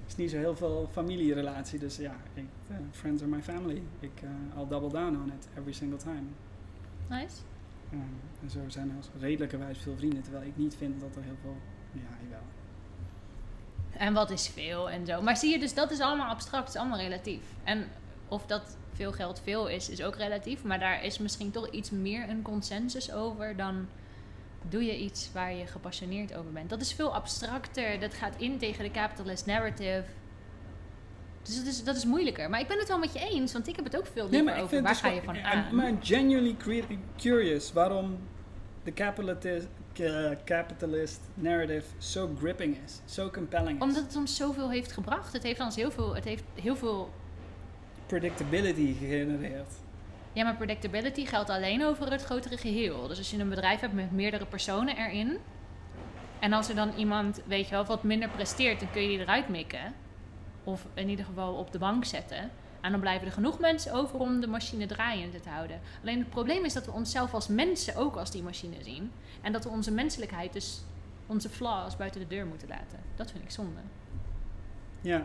Het is niet zo heel veel familierelatie. Dus ja, ik, eh, friends are my family. Ik, eh I'll double down on it every single time. Nice. Eh, en zo zijn er redelijkerwijs veel vrienden. Terwijl ik niet vind dat er heel veel... Ja, jawel. En wat is veel en zo. Maar zie je, dus dat is allemaal abstract, het is allemaal relatief. En of dat veel geld veel is, is ook relatief. Maar daar is misschien toch iets meer een consensus over dan doe je iets waar je gepassioneerd over bent. Dat is veel abstracter. Dat gaat in tegen de capitalist narrative. Dus dat is, dat is moeilijker. Maar ik ben het wel met je eens, want ik heb het ook veel liever over. het Waar dus ga je gewoon- van I'm- aan? Maar genuinely curious waarom de capitalist, eh, capitalist narrative zo gripping is. Zo compelling is. Omdat het ons zoveel heeft gebracht. Het heeft ons heel veel, het heeft heel veel predictability gegenereerd. Ja, maar predictability geldt alleen over het grotere geheel. Dus als je een bedrijf hebt met meerdere personen erin. En als er dan iemand, weet je wel, wat minder presteert, dan kun je die eruit mikken. Of in ieder geval op de bank zetten. En dan blijven er genoeg mensen over om de machine draaiende te houden. Alleen het probleem is dat we onszelf als mensen ook als die machine zien. En dat we onze menselijkheid, dus onze flaws, buiten de deur moeten laten. Dat vind ik zonde. Ja,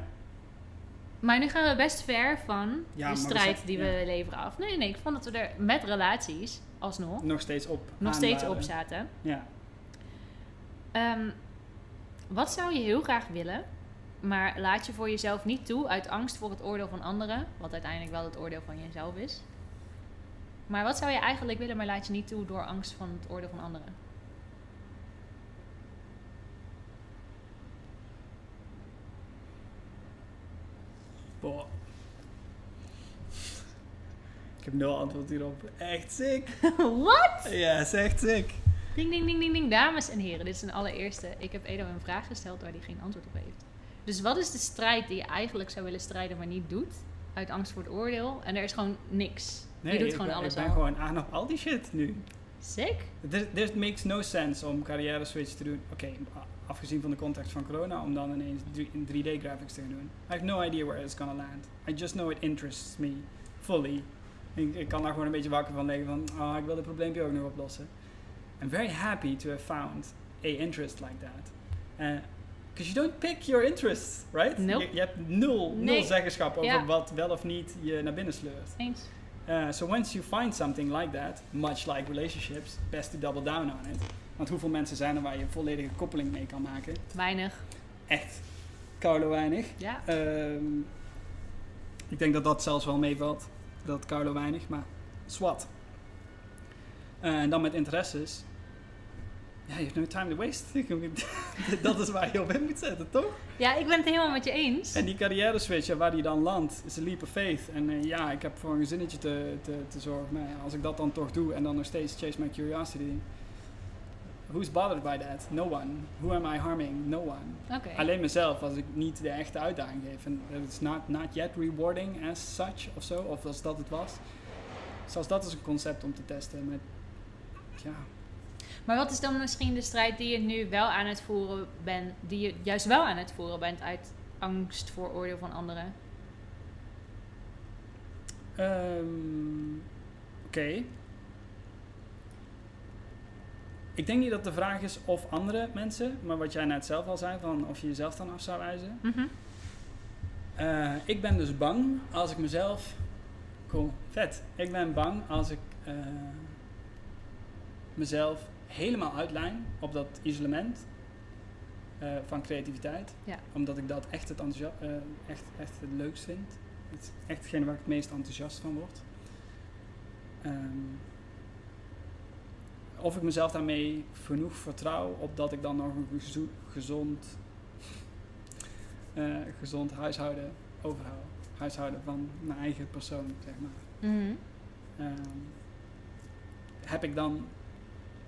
Maar nu gaan we best ver van Ja, de strijd die ja. we leveren af. Nee, nee, ik vond dat we er met relaties, alsnog, nog steeds op. nog steeds op zaten. Ja. Ehm, wat zou je heel graag willen, maar laat je voor jezelf niet toe uit angst voor het oordeel van anderen, wat uiteindelijk wel het oordeel van jezelf is. Maar wat zou je eigenlijk willen, maar laat je niet toe door angst van het oordeel van anderen? Boah. Ik heb nul antwoord hierop. Echt sick. Wat? Ja, is echt sick. Ding, ding, ding, ding, ding. Dames en heren, dit is een allereerste. Ik heb Edo een vraag gesteld waar hij geen antwoord op heeft. Dus wat is de strijd die je eigenlijk zou willen strijden, maar niet doet? Uit angst voor het oordeel. En er is gewoon niks. Nee, je doet gewoon ben, alles ik ben al. gewoon aan op al die shit nu. Sick. This, makes no sense om carrière switch te doen. Oké, afgezien van de context van corona, om dan ineens in 3D graphics te gaan doen. I have no idea where it's gonna land. I just know it interests me fully. Ik, ik kan daar gewoon een beetje wakker van liggen van, oh, ik wil dit probleempje ook nog oplossen. I'm very happy to have found a interest like that. Because you don't pick your interests, right? Nope. Je, je hebt nul, Nee. nul zeggenschap over wat wel of niet je naar binnen sleurt. Eens. Uh, so once you find something like that, much like relationships, best to double down on it. Want hoeveel mensen zijn er waar je een volledige koppeling mee kan maken? Weinig. Echt Carlo weinig. Ja. Ehm, ik denk dat dat zelfs wel meevalt. Dat Carlo weinig, maar swat. Eh, en dan met interesses. Ja, je hebt no time to waste. dat is waar je op in moet zetten, toch? Ja, ik ben het helemaal met je eens. En die carrière switch, ja, waar die dan landt, is een leap of faith. En eh, ja, ik heb voor een gezinnetje te, te, te zorgen. Maar ja, als ik dat dan toch doe en dan nog steeds chase my curiosity. Who's bothered by that? No one. Who am I harming? No one. Alleen mezelf als ik niet de echte uitdaging geef. En it's not, not yet rewarding as such of zo. Of als dat het was. Zelfs dat is een concept om te testen. Met, ja, Maar wat is dan misschien de strijd die je nu wel aan het voeren bent, die je juist wel aan het voeren bent uit angst voor oordeel van anderen? Ehm, Oké. Ik denk niet dat de vraag is of andere mensen, maar wat jij net zelf al zei, van of je jezelf dan af zou wijzen. Mhm. Eh, ik ben dus bang als ik mezelf. Cool, vet. Ik ben bang als ik eh, mezelf helemaal uitlijn op dat isolement eh, van creativiteit. Ja. Omdat ik dat echt het, eh, echt, echt het leukst vind. Het is echt hetgene waar ik het meest enthousiast van word. Ehm, of ik mezelf daarmee genoeg vertrouw op dat ik dan nog een gezo- gezond, eh, gezond huishouden overhoud. Huishouden van mijn eigen persoon, zeg maar. Mhm. Ehm, heb ik dan,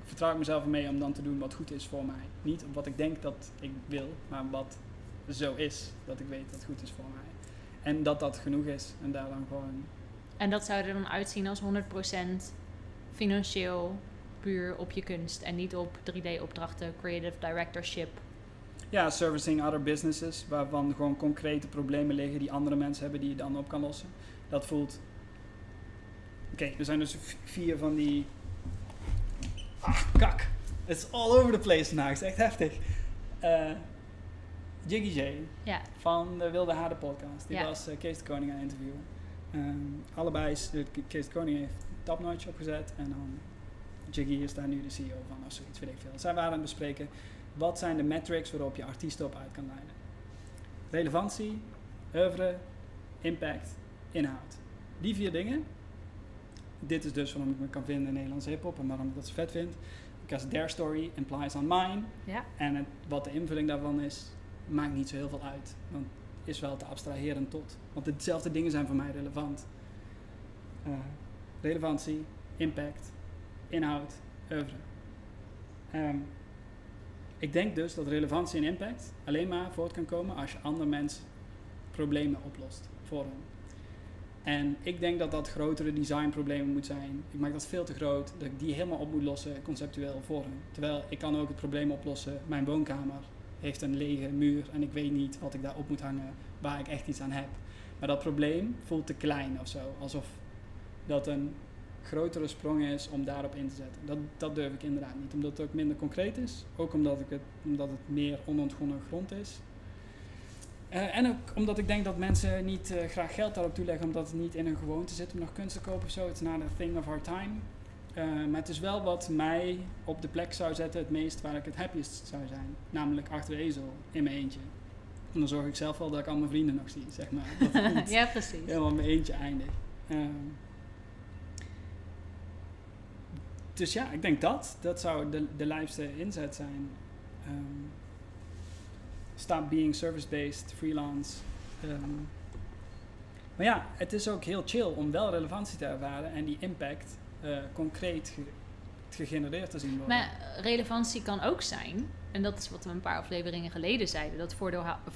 vertrouw ik mezelf ermee om dan te doen wat goed is voor mij. Niet op wat ik denk dat ik wil, maar wat zo is dat ik weet dat goed is voor mij. En dat dat genoeg is en daar dan gewoon En dat zou er dan uitzien als 100% financieel puur op je kunst en niet op 3D-opdrachten, creative directorship. Ja, servicing other businesses, waarvan gewoon concrete problemen liggen die andere mensen hebben die je dan op kan lossen. Dat voelt. Oké, er zijn dus vier van die. Ah, kak! It's all over the place vandaag, het is echt heftig. Eh, Jiggy J Ja, van de Wilde Haarden podcast, die Ja. was eh, Kees de Koning aan het interviewen. Ehm, allebei, is, eh, Kees de Koning heeft Tapnotch opgezet en dan Jiggy is daar nu de CEO van of zoiets, weet ik veel. Zij waren aan het bespreken, wat zijn de metrics waarop je artiesten op uit kan leiden? Relevantie, oeuvre, impact, inhoud. Die vier dingen. Dit is dus waarom ik me kan vinden in Nederlandse hip-hop en waarom ik dat zo vet vind. Because their story implies on mine. ja. En het, wat de invulling daarvan is, maakt niet zo heel veel uit. Want is wel te abstraheren tot. Want dezelfde dingen zijn voor mij relevant. Eh, relevantie, impact, inhoud, oeuvre. Ehm, ik denk dus dat relevantie en impact alleen maar voort kan komen als je andere mensen problemen oplost voor hen. En ik denk dat dat grotere designproblemen moet zijn. Ik maak dat veel te groot, dat ik die helemaal op moet lossen conceptueel voor. Terwijl ik kan ook het probleem oplossen, mijn woonkamer heeft een lege muur en ik weet niet wat ik daarop moet hangen waar ik echt iets aan heb. Maar dat probleem voelt te klein of zo, alsof dat een grotere sprong is om daarop in te zetten. Dat, dat durf ik inderdaad niet, omdat het ook minder concreet is. Ook omdat, ik het, omdat het meer onontgonnen grond is. Eh, en ook omdat ik denk dat mensen niet eh, graag geld daarop toeleggen, omdat het niet in hun gewoonte zit om nog kunst te kopen of zo. It's not a thing of our time. Eh, maar het is wel wat mij op de plek zou zetten, het meest waar ik het happiest zou zijn. Namelijk achter de ezel, in mijn eentje. En dan zorg ik zelf wel dat ik al mijn vrienden nog zie, zeg maar. Dat het ja, precies. helemaal in mijn eentje eindig. Ehm, dus ja, ik denk dat. Dat zou de, de lijfste inzet zijn. Ehm, stop being service-based, freelance. Ehm, maar ja, het is ook heel chill om wel relevantie te ervaren en die impact eh, concreet ge- gegenereerd te zien worden. Maar relevantie kan ook zijn, en dat is wat we een paar afleveringen geleden zeiden, dat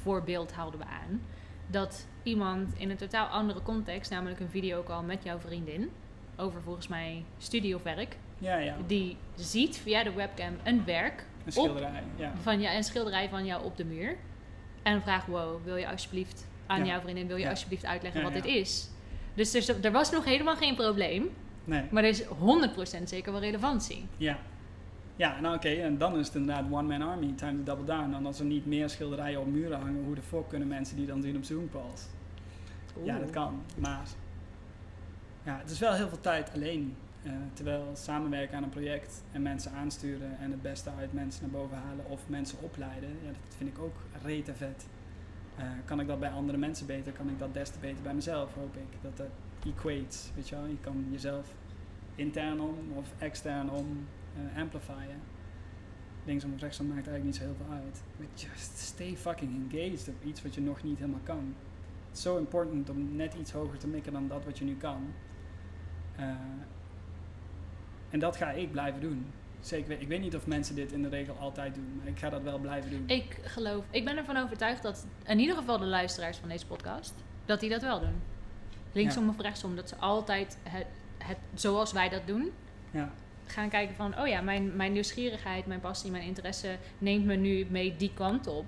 voorbeeld haalden we aan, dat iemand in een totaal andere context, namelijk een videocall met jouw vriendin, over volgens mij studie of werk, ja, ja. die ziet via de webcam een werk Een schilderij. Ja. van jou, een schilderij van jou op de muur. En dan vraagt, wow, wil je alsjeblieft aan Ja. jouw vriendin, wil je Ja. alsjeblieft uitleggen wat dit is? Dus er, er was nog helemaal geen probleem, Nee. maar er is 100% zeker wel relevantie. Ja. Ja, nou oké, en dan is het inderdaad one man army, time to double down. En als er niet meer schilderijen op muren hangen, hoe de fuck kunnen mensen die dan zien op Zoom calls? Ja, dat kan, maar ja, het is wel heel veel tijd alleen. Eh, terwijl samenwerken aan een project en mensen aansturen en het beste uit mensen naar boven halen of mensen opleiden, ja, dat vind ik ook rete vet. Eh, kan ik dat bij andere mensen beter, kan ik dat des te beter bij mezelf, hoop ik. Dat dat equates, weet je wel. Je kan jezelf intern om of extern om eh, amplifyen. Linksom of rechtsom maakt eigenlijk niet zo heel veel uit. But just stay fucking engaged op iets wat je nog niet helemaal kan. Is zo important om net iets hoger te mikken dan dat wat je nu kan. En dat ga ik blijven doen. Zeker, ik weet niet of mensen dit in de regel altijd doen, maar ik ga dat wel blijven doen. Ik geloof, ik ben ervan overtuigd dat in ieder geval de luisteraars van deze podcast, dat die dat wel doen. Linksom of rechtsom, dat ze altijd het, het, zoals wij dat doen, Ja, gaan kijken van, oh ja, mijn, mijn nieuwsgierigheid, mijn passie, mijn interesse neemt me nu mee die kant op.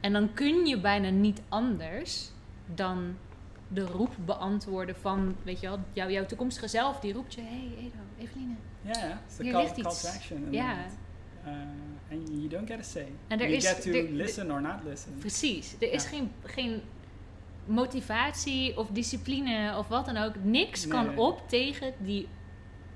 En dan kun je bijna niet anders dan de roep beantwoorden van, weet je wel, jou, jouw toekomstige zelf, die roept je, hey Edo, Eveline. Ja, ja. Het is de Hier call, call to action. Inderdaad. Eh, En you don't get a say. Er you is- get to er- listen or not listen. Precies. Er is Ja. geen, geen motivatie of discipline of wat dan ook. Niks kan Nee. op tegen die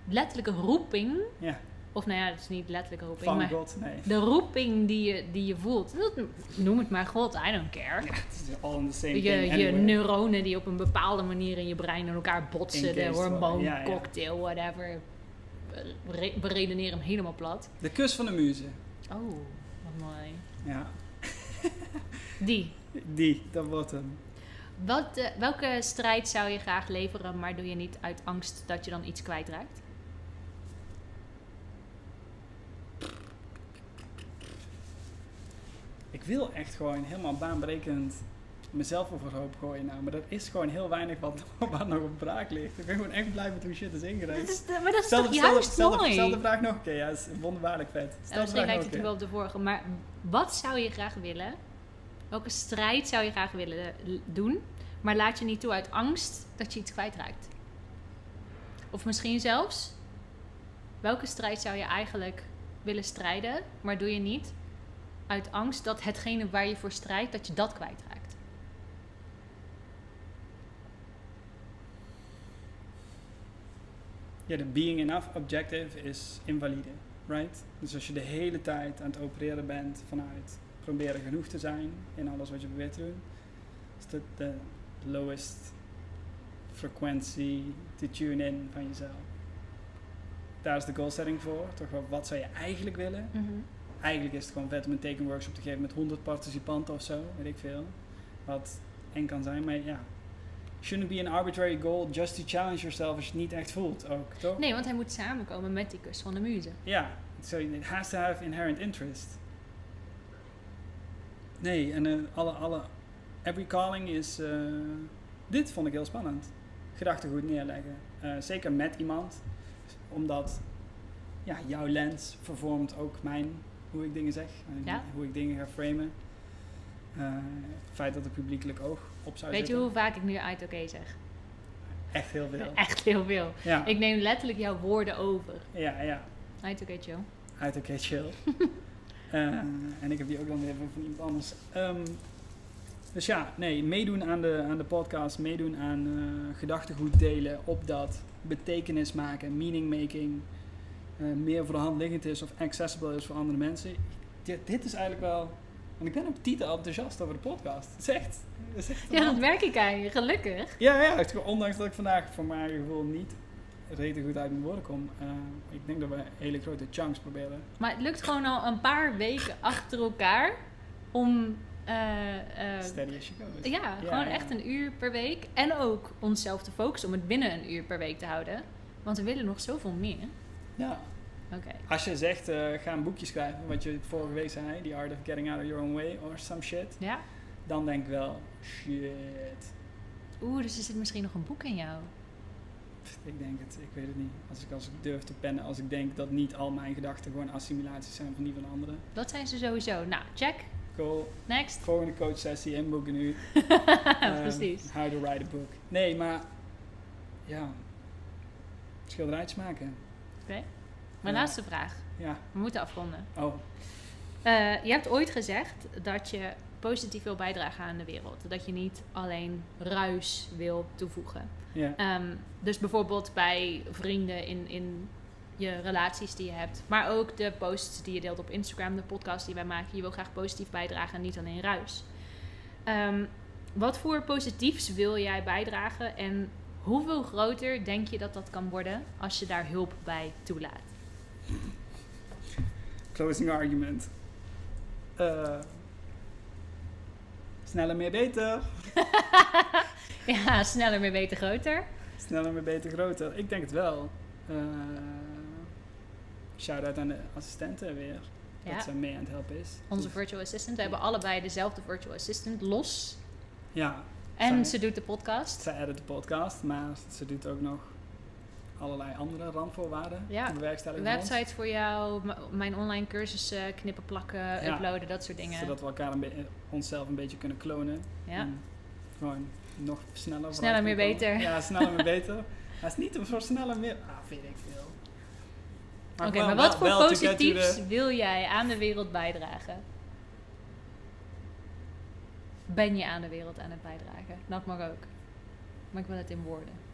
letterlijke roeping. Ja, Of nou ja, het is niet letterlijke roeping, van maar God, nee. de roeping die je, die je voelt. Dat- Noem het maar God, I don't care. Ja, het is all in the same Je, thing je neuronen die op een bepaalde manier in je brein aan elkaar botsen. De hormooncocktail, whatever. Re- beredeneer hem helemaal plat. De kus van de muze. Oh, wat mooi. Ja, Die. die, dat wordt hem. Wat, eh, welke strijd zou je graag leveren, maar doe je niet uit angst dat je dan iets kwijtraakt? Ik wil echt gewoon helemaal baanbrekend mezelf overhoop gooien nou, maar dat is gewoon heel weinig wat, wat nog op braak ligt. Ik ben gewoon echt blij met hoe shit is Dat ingereid. is, maar dat is Stel, toch stel, juist stel, mooi? stel de vraag nog een keer, ja, dat is wonderbaarlijk vet. Ja, Stel de misschien lijkt het een wel op de vorige, maar wat zou je graag willen? Welke strijd zou je graag willen eh, doen, maar laat je niet toe uit angst dat je iets kwijtraakt? Of misschien zelfs, welke strijd zou je eigenlijk willen strijden, maar doe je niet uit angst dat hetgene waar je voor strijdt, dat je dat kwijtraakt? Ja, de being enough objective is invalide, right? Dus als je de hele tijd aan het opereren bent vanuit proberen genoeg te zijn in alles wat je probeert te doen, is dat de lowest frequentie to tune in van jezelf. Daar is de goal setting voor. Toch wel, wat zou je eigenlijk willen? Eigenlijk is het gewoon vet om een tekenworkshop te geven met 100 participanten of zo, weet ik veel. Wat eng kan zijn, maar ja. Shouldn't be an arbitrary goal just to challenge yourself als je het niet echt voelt ook, toch? Nee, want hij moet samenkomen met die kus van de muze. Ja, so it has to have inherent interest. Nee, en eh, alle, alle, every calling is, eh, dit vond ik heel spannend. Gedachtegoed neerleggen. Eh, zeker met iemand, omdat ja, jouw lens vervormt ook mijn, hoe ik dingen zeg, Ja. hoe ik dingen ga framen. Eh, het feit dat er publiekelijk oog op zou Weet je hoe vaak ik nu uit oké zeg? Echt heel veel. Echt heel veel. Ja, Ik neem letterlijk jouw woorden over. ja, ja. Uit oké, chill. Uit oké, chill. Eh, en ik heb die ook dan weer van iemand anders. Ehm, dus ja, nee, meedoen aan de, aan de podcast, meedoen aan eh, gedachtegoed delen op dat betekenis maken, meaning making, eh, meer voor de hand liggend is of accessible is voor andere mensen. Dit is eigenlijk wel, want ik ben ook titel enthousiast over de podcast. Het is echt, het is echt Ja, dat merk ik aan je. Gelukkig. ja, ja, ondanks dat ik vandaag voor mijn eigen gevoel niet rete goed uit mijn woorden kom. eh, ik denk dat we hele grote chunks proberen. Maar het lukt gewoon al een paar weken achter elkaar om... eh, eh, Steady as you go. ja, Ja, gewoon ja. echt een uur per week. En ook onszelf te focussen om het binnen een uur per week te houden. Want we willen nog zoveel meer. Ja. Als je zegt, eh, ga een boekje schrijven, wat je vorige week zei, The Art of Getting Out of Your Own Way, or some shit, Ja? dan denk ik wel, shit. Oeh, dus er zit misschien nog een boek in jou. Ik denk het, ik weet het niet. Als ik, als ik durf te pennen, als ik denk dat niet al mijn gedachten gewoon assimilaties zijn van die van anderen. Dat zijn ze sowieso. Nou, check. Cool. Next. Volgende coachsessie inboeken nu. Ehm, Precies. How to write a book. Nee, maar ja, schilderijtjes maken. Oké. Mijn Ja. laatste vraag. Ja. We moeten afronden. Oh. Eh, je hebt ooit gezegd dat je positief wil bijdragen aan de wereld. Dat je niet alleen ruis wil toevoegen. Ja. Ehm, dus bijvoorbeeld bij vrienden in, in je relaties die je hebt. Maar ook de posts die je deelt op Instagram, de podcast die wij maken. Je wil graag positief bijdragen en niet alleen ruis. Ehm, wat voor positiefs wil jij bijdragen en hoeveel groter denk je dat dat kan worden als je daar hulp bij toelaat? Closing argument. Eh, sneller, meer, beter. ja, sneller, meer, beter, groter. Sneller, meer, beter, groter. Ik denk het wel. Eh Shout-out aan de assistenten weer. Ja. Dat ze mee aan het helpen is. Onze virtual assistant. We hebben allebei dezelfde virtual assistant, los. Ja, En Zij- ze doet de podcast. zij edit de podcast, maar ze doet ook nog allerlei andere randvoorwaarden. Ja, te bewerkstelligen voor ons. Website voor jou, mijn online cursussen, knippen, plakken, uploaden, dat soort dingen. Zodat we elkaar een onszelf een beetje kunnen klonen. Ja. En gewoon nog sneller. Sneller, meer, komen. beter. Ja, sneller, meer, beter. Dat is niet voor sneller, meer... Ah, vind ik veel. Oké, maar wat wel- voor positiefs wil jij aan de wereld bijdragen? Ben je aan de wereld aan het bijdragen? Dat mag ook. Maar ik wil het in woorden.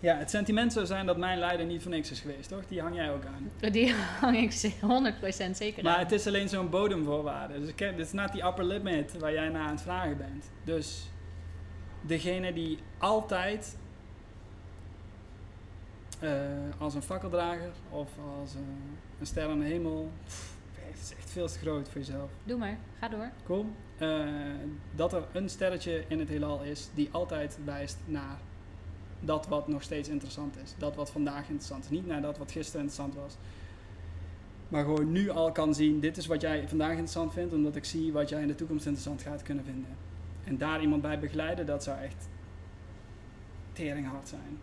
Ja, het sentiment zou zijn dat mijn leider niet voor niks is geweest, toch? Die hang jij ook aan. Die hang ik ze- 100% zeker Maar aan. het is alleen zo'n bodemvoorwaarde. Dus dit is not die upper limit waar jij naar aan het vragen bent. Dus degene die altijd eh, als een fakkeldrager of als een, een ster aan de hemel. pff, het is echt veel te groot voor jezelf. Doe maar, ga door. Cool. Eh, dat er een sterretje in het heelal is die altijd wijst naar dat wat nog steeds interessant is. Dat wat vandaag interessant is. Niet naar dat wat gisteren interessant was. Maar gewoon nu al kan zien, dit is wat jij vandaag interessant vindt, omdat ik zie wat jij in de toekomst interessant gaat kunnen vinden. En daar iemand bij begeleiden, dat zou echt teringhard zijn.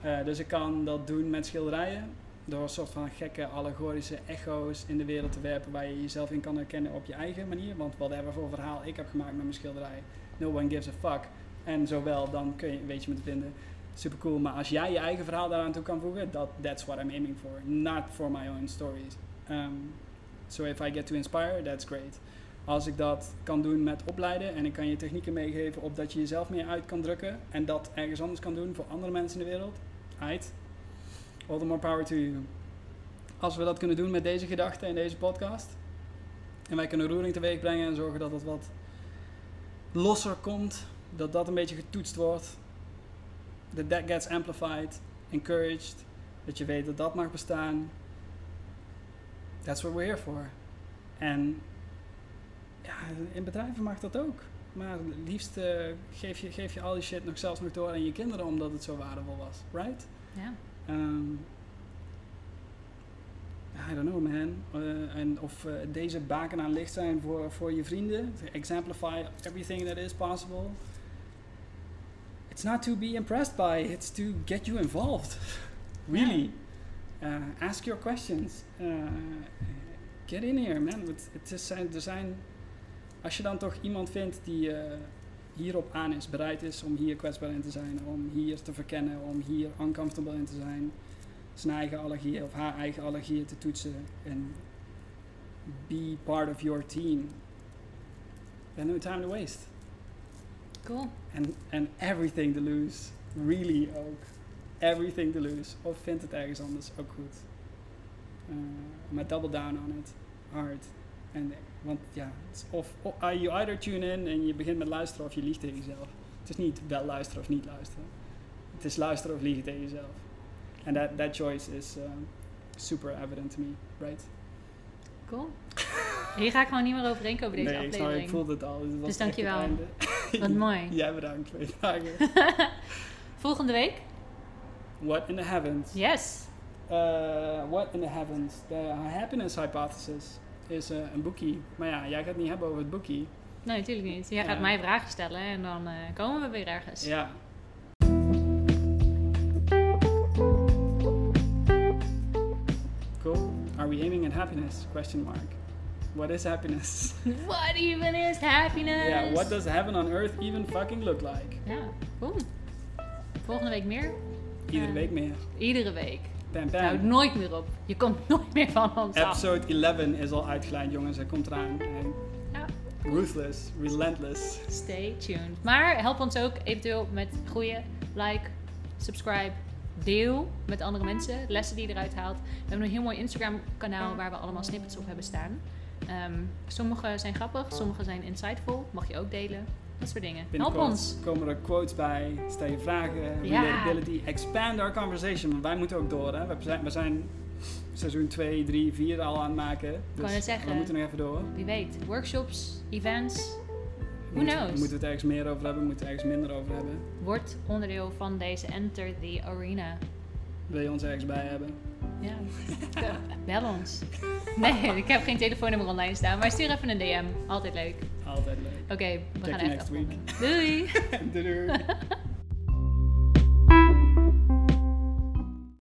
Eh, dus ik kan dat doen met schilderijen, door een soort van gekke allegorische echo's in de wereld te werpen waar je jezelf in kan herkennen op je eigen manier. Want whatever voor verhaal ik heb gemaakt met mijn schilderij, no one gives a fuck. En zowel, dan kun je, weet je me te vinden. Super cool, maar als jij je eigen verhaal daaraan toe kan voegen, dat, that's what I'm aiming for. Not for my own stories. Um, so if I get to inspire, that's great. Als ik dat kan doen met opleiden en ik kan je technieken meegeven op dat je jezelf meer uit kan drukken en dat ergens anders kan doen voor andere mensen in de wereld, uit. All the more power to you. Als we dat kunnen doen met deze gedachten en deze podcast, en wij kunnen roering teweeg brengen en zorgen dat het wat losser komt, dat dat een beetje getoetst wordt, that that gets amplified, encouraged, dat je weet dat dat mag bestaan. That's what we're here for. En ja, in bedrijven mag dat ook. Maar het liefst eh, geef, je, geef je al die shit nog zelfs nog door aan je kinderen omdat het zo waardevol was, right? Ja. Um, I don't know man. Uh, en of uh, deze baken aan licht zijn voor, voor je vrienden. To exemplify everything that is possible. It's not to be impressed by, it's to get you involved. really. Uh, ask your questions. Uh, get in here man. Het, het is zijn, er zijn, als je dan toch iemand vindt die uh, hierop aan is, bereid is om hier kwetsbaar in te zijn, om hier te verkennen, om hier uncomfortable in te zijn, zijn eigen allergieën of haar eigen allergieën te toetsen en be part of your team. Then no time to waste. Cool. And, and everything to lose. Really ook. Everything to lose. Of vind het ergens anders ook goed. Uh, maar double down on it. Hard. En, want ja, of, of uh, you either tune in en je begint met luisteren of je liegt tegen jezelf. Het is niet wel luisteren of niet luisteren. Het is luisteren of liegen tegen jezelf. And that, that choice is uh, super evident to me, right? Cool. Hier ga ik gewoon niet meer over denken over deze nee, aflevering. ik voelde het al. Dus, Dus dankjewel. Wat mooi. Jij bedankt voor je vragen. Volgende week? What in the heavens? Yes. Uh, what in the heavens? The happiness hypothesis is uh, een boekie. Maar ja, jij gaat het niet hebben over het boekie. Nee, natuurlijk niet. Jij gaat mij vragen stellen en dan eh, komen we weer ergens. Ja. Cool. Are we aiming at happiness? Question mark. What is happiness? What even is happiness? yeah, what does heaven on earth even fucking look like? Ja, cool. Volgende week meer? Iedere week meer. Iedere week. Pam houdt pam. nooit meer op. Je komt nooit meer van ons af. Episode 11 is al uitgeleid, jongens. Hij komt eraan. En Ja. Ruthless, relentless. Stay tuned. Maar help ons ook eventueel met groeien. Like, subscribe, deel met andere mensen. Lessen die je eruit haalt. We hebben een heel mooi Instagram kanaal waar we allemaal snippets op hebben staan. Ehm, sommige zijn grappig, sommige zijn insightful. Mag je ook delen. Dat soort dingen. Help ons. komen er quotes bij. Stel je vragen. Ja. Relatability. Expand our conversation. Want wij moeten ook door. Hè? We zijn, we zijn seizoen 2, 3, 4 al aan het maken. Dus net zeggen. we moeten nog even door. Wie weet. Workshops, events. Who knows? Moeten we het ergens meer over hebben? Moeten we ergens minder over hebben? Word onderdeel van deze Enter the Arena. Wil je ons ergens bij hebben? Ja. Bel ons. Nee, ik heb geen telefoonnummer online staan. Maar stuur even een DM. Altijd leuk. Altijd leuk. Oké, we Check gaan echt next week. afronden. Doei! Doei doei.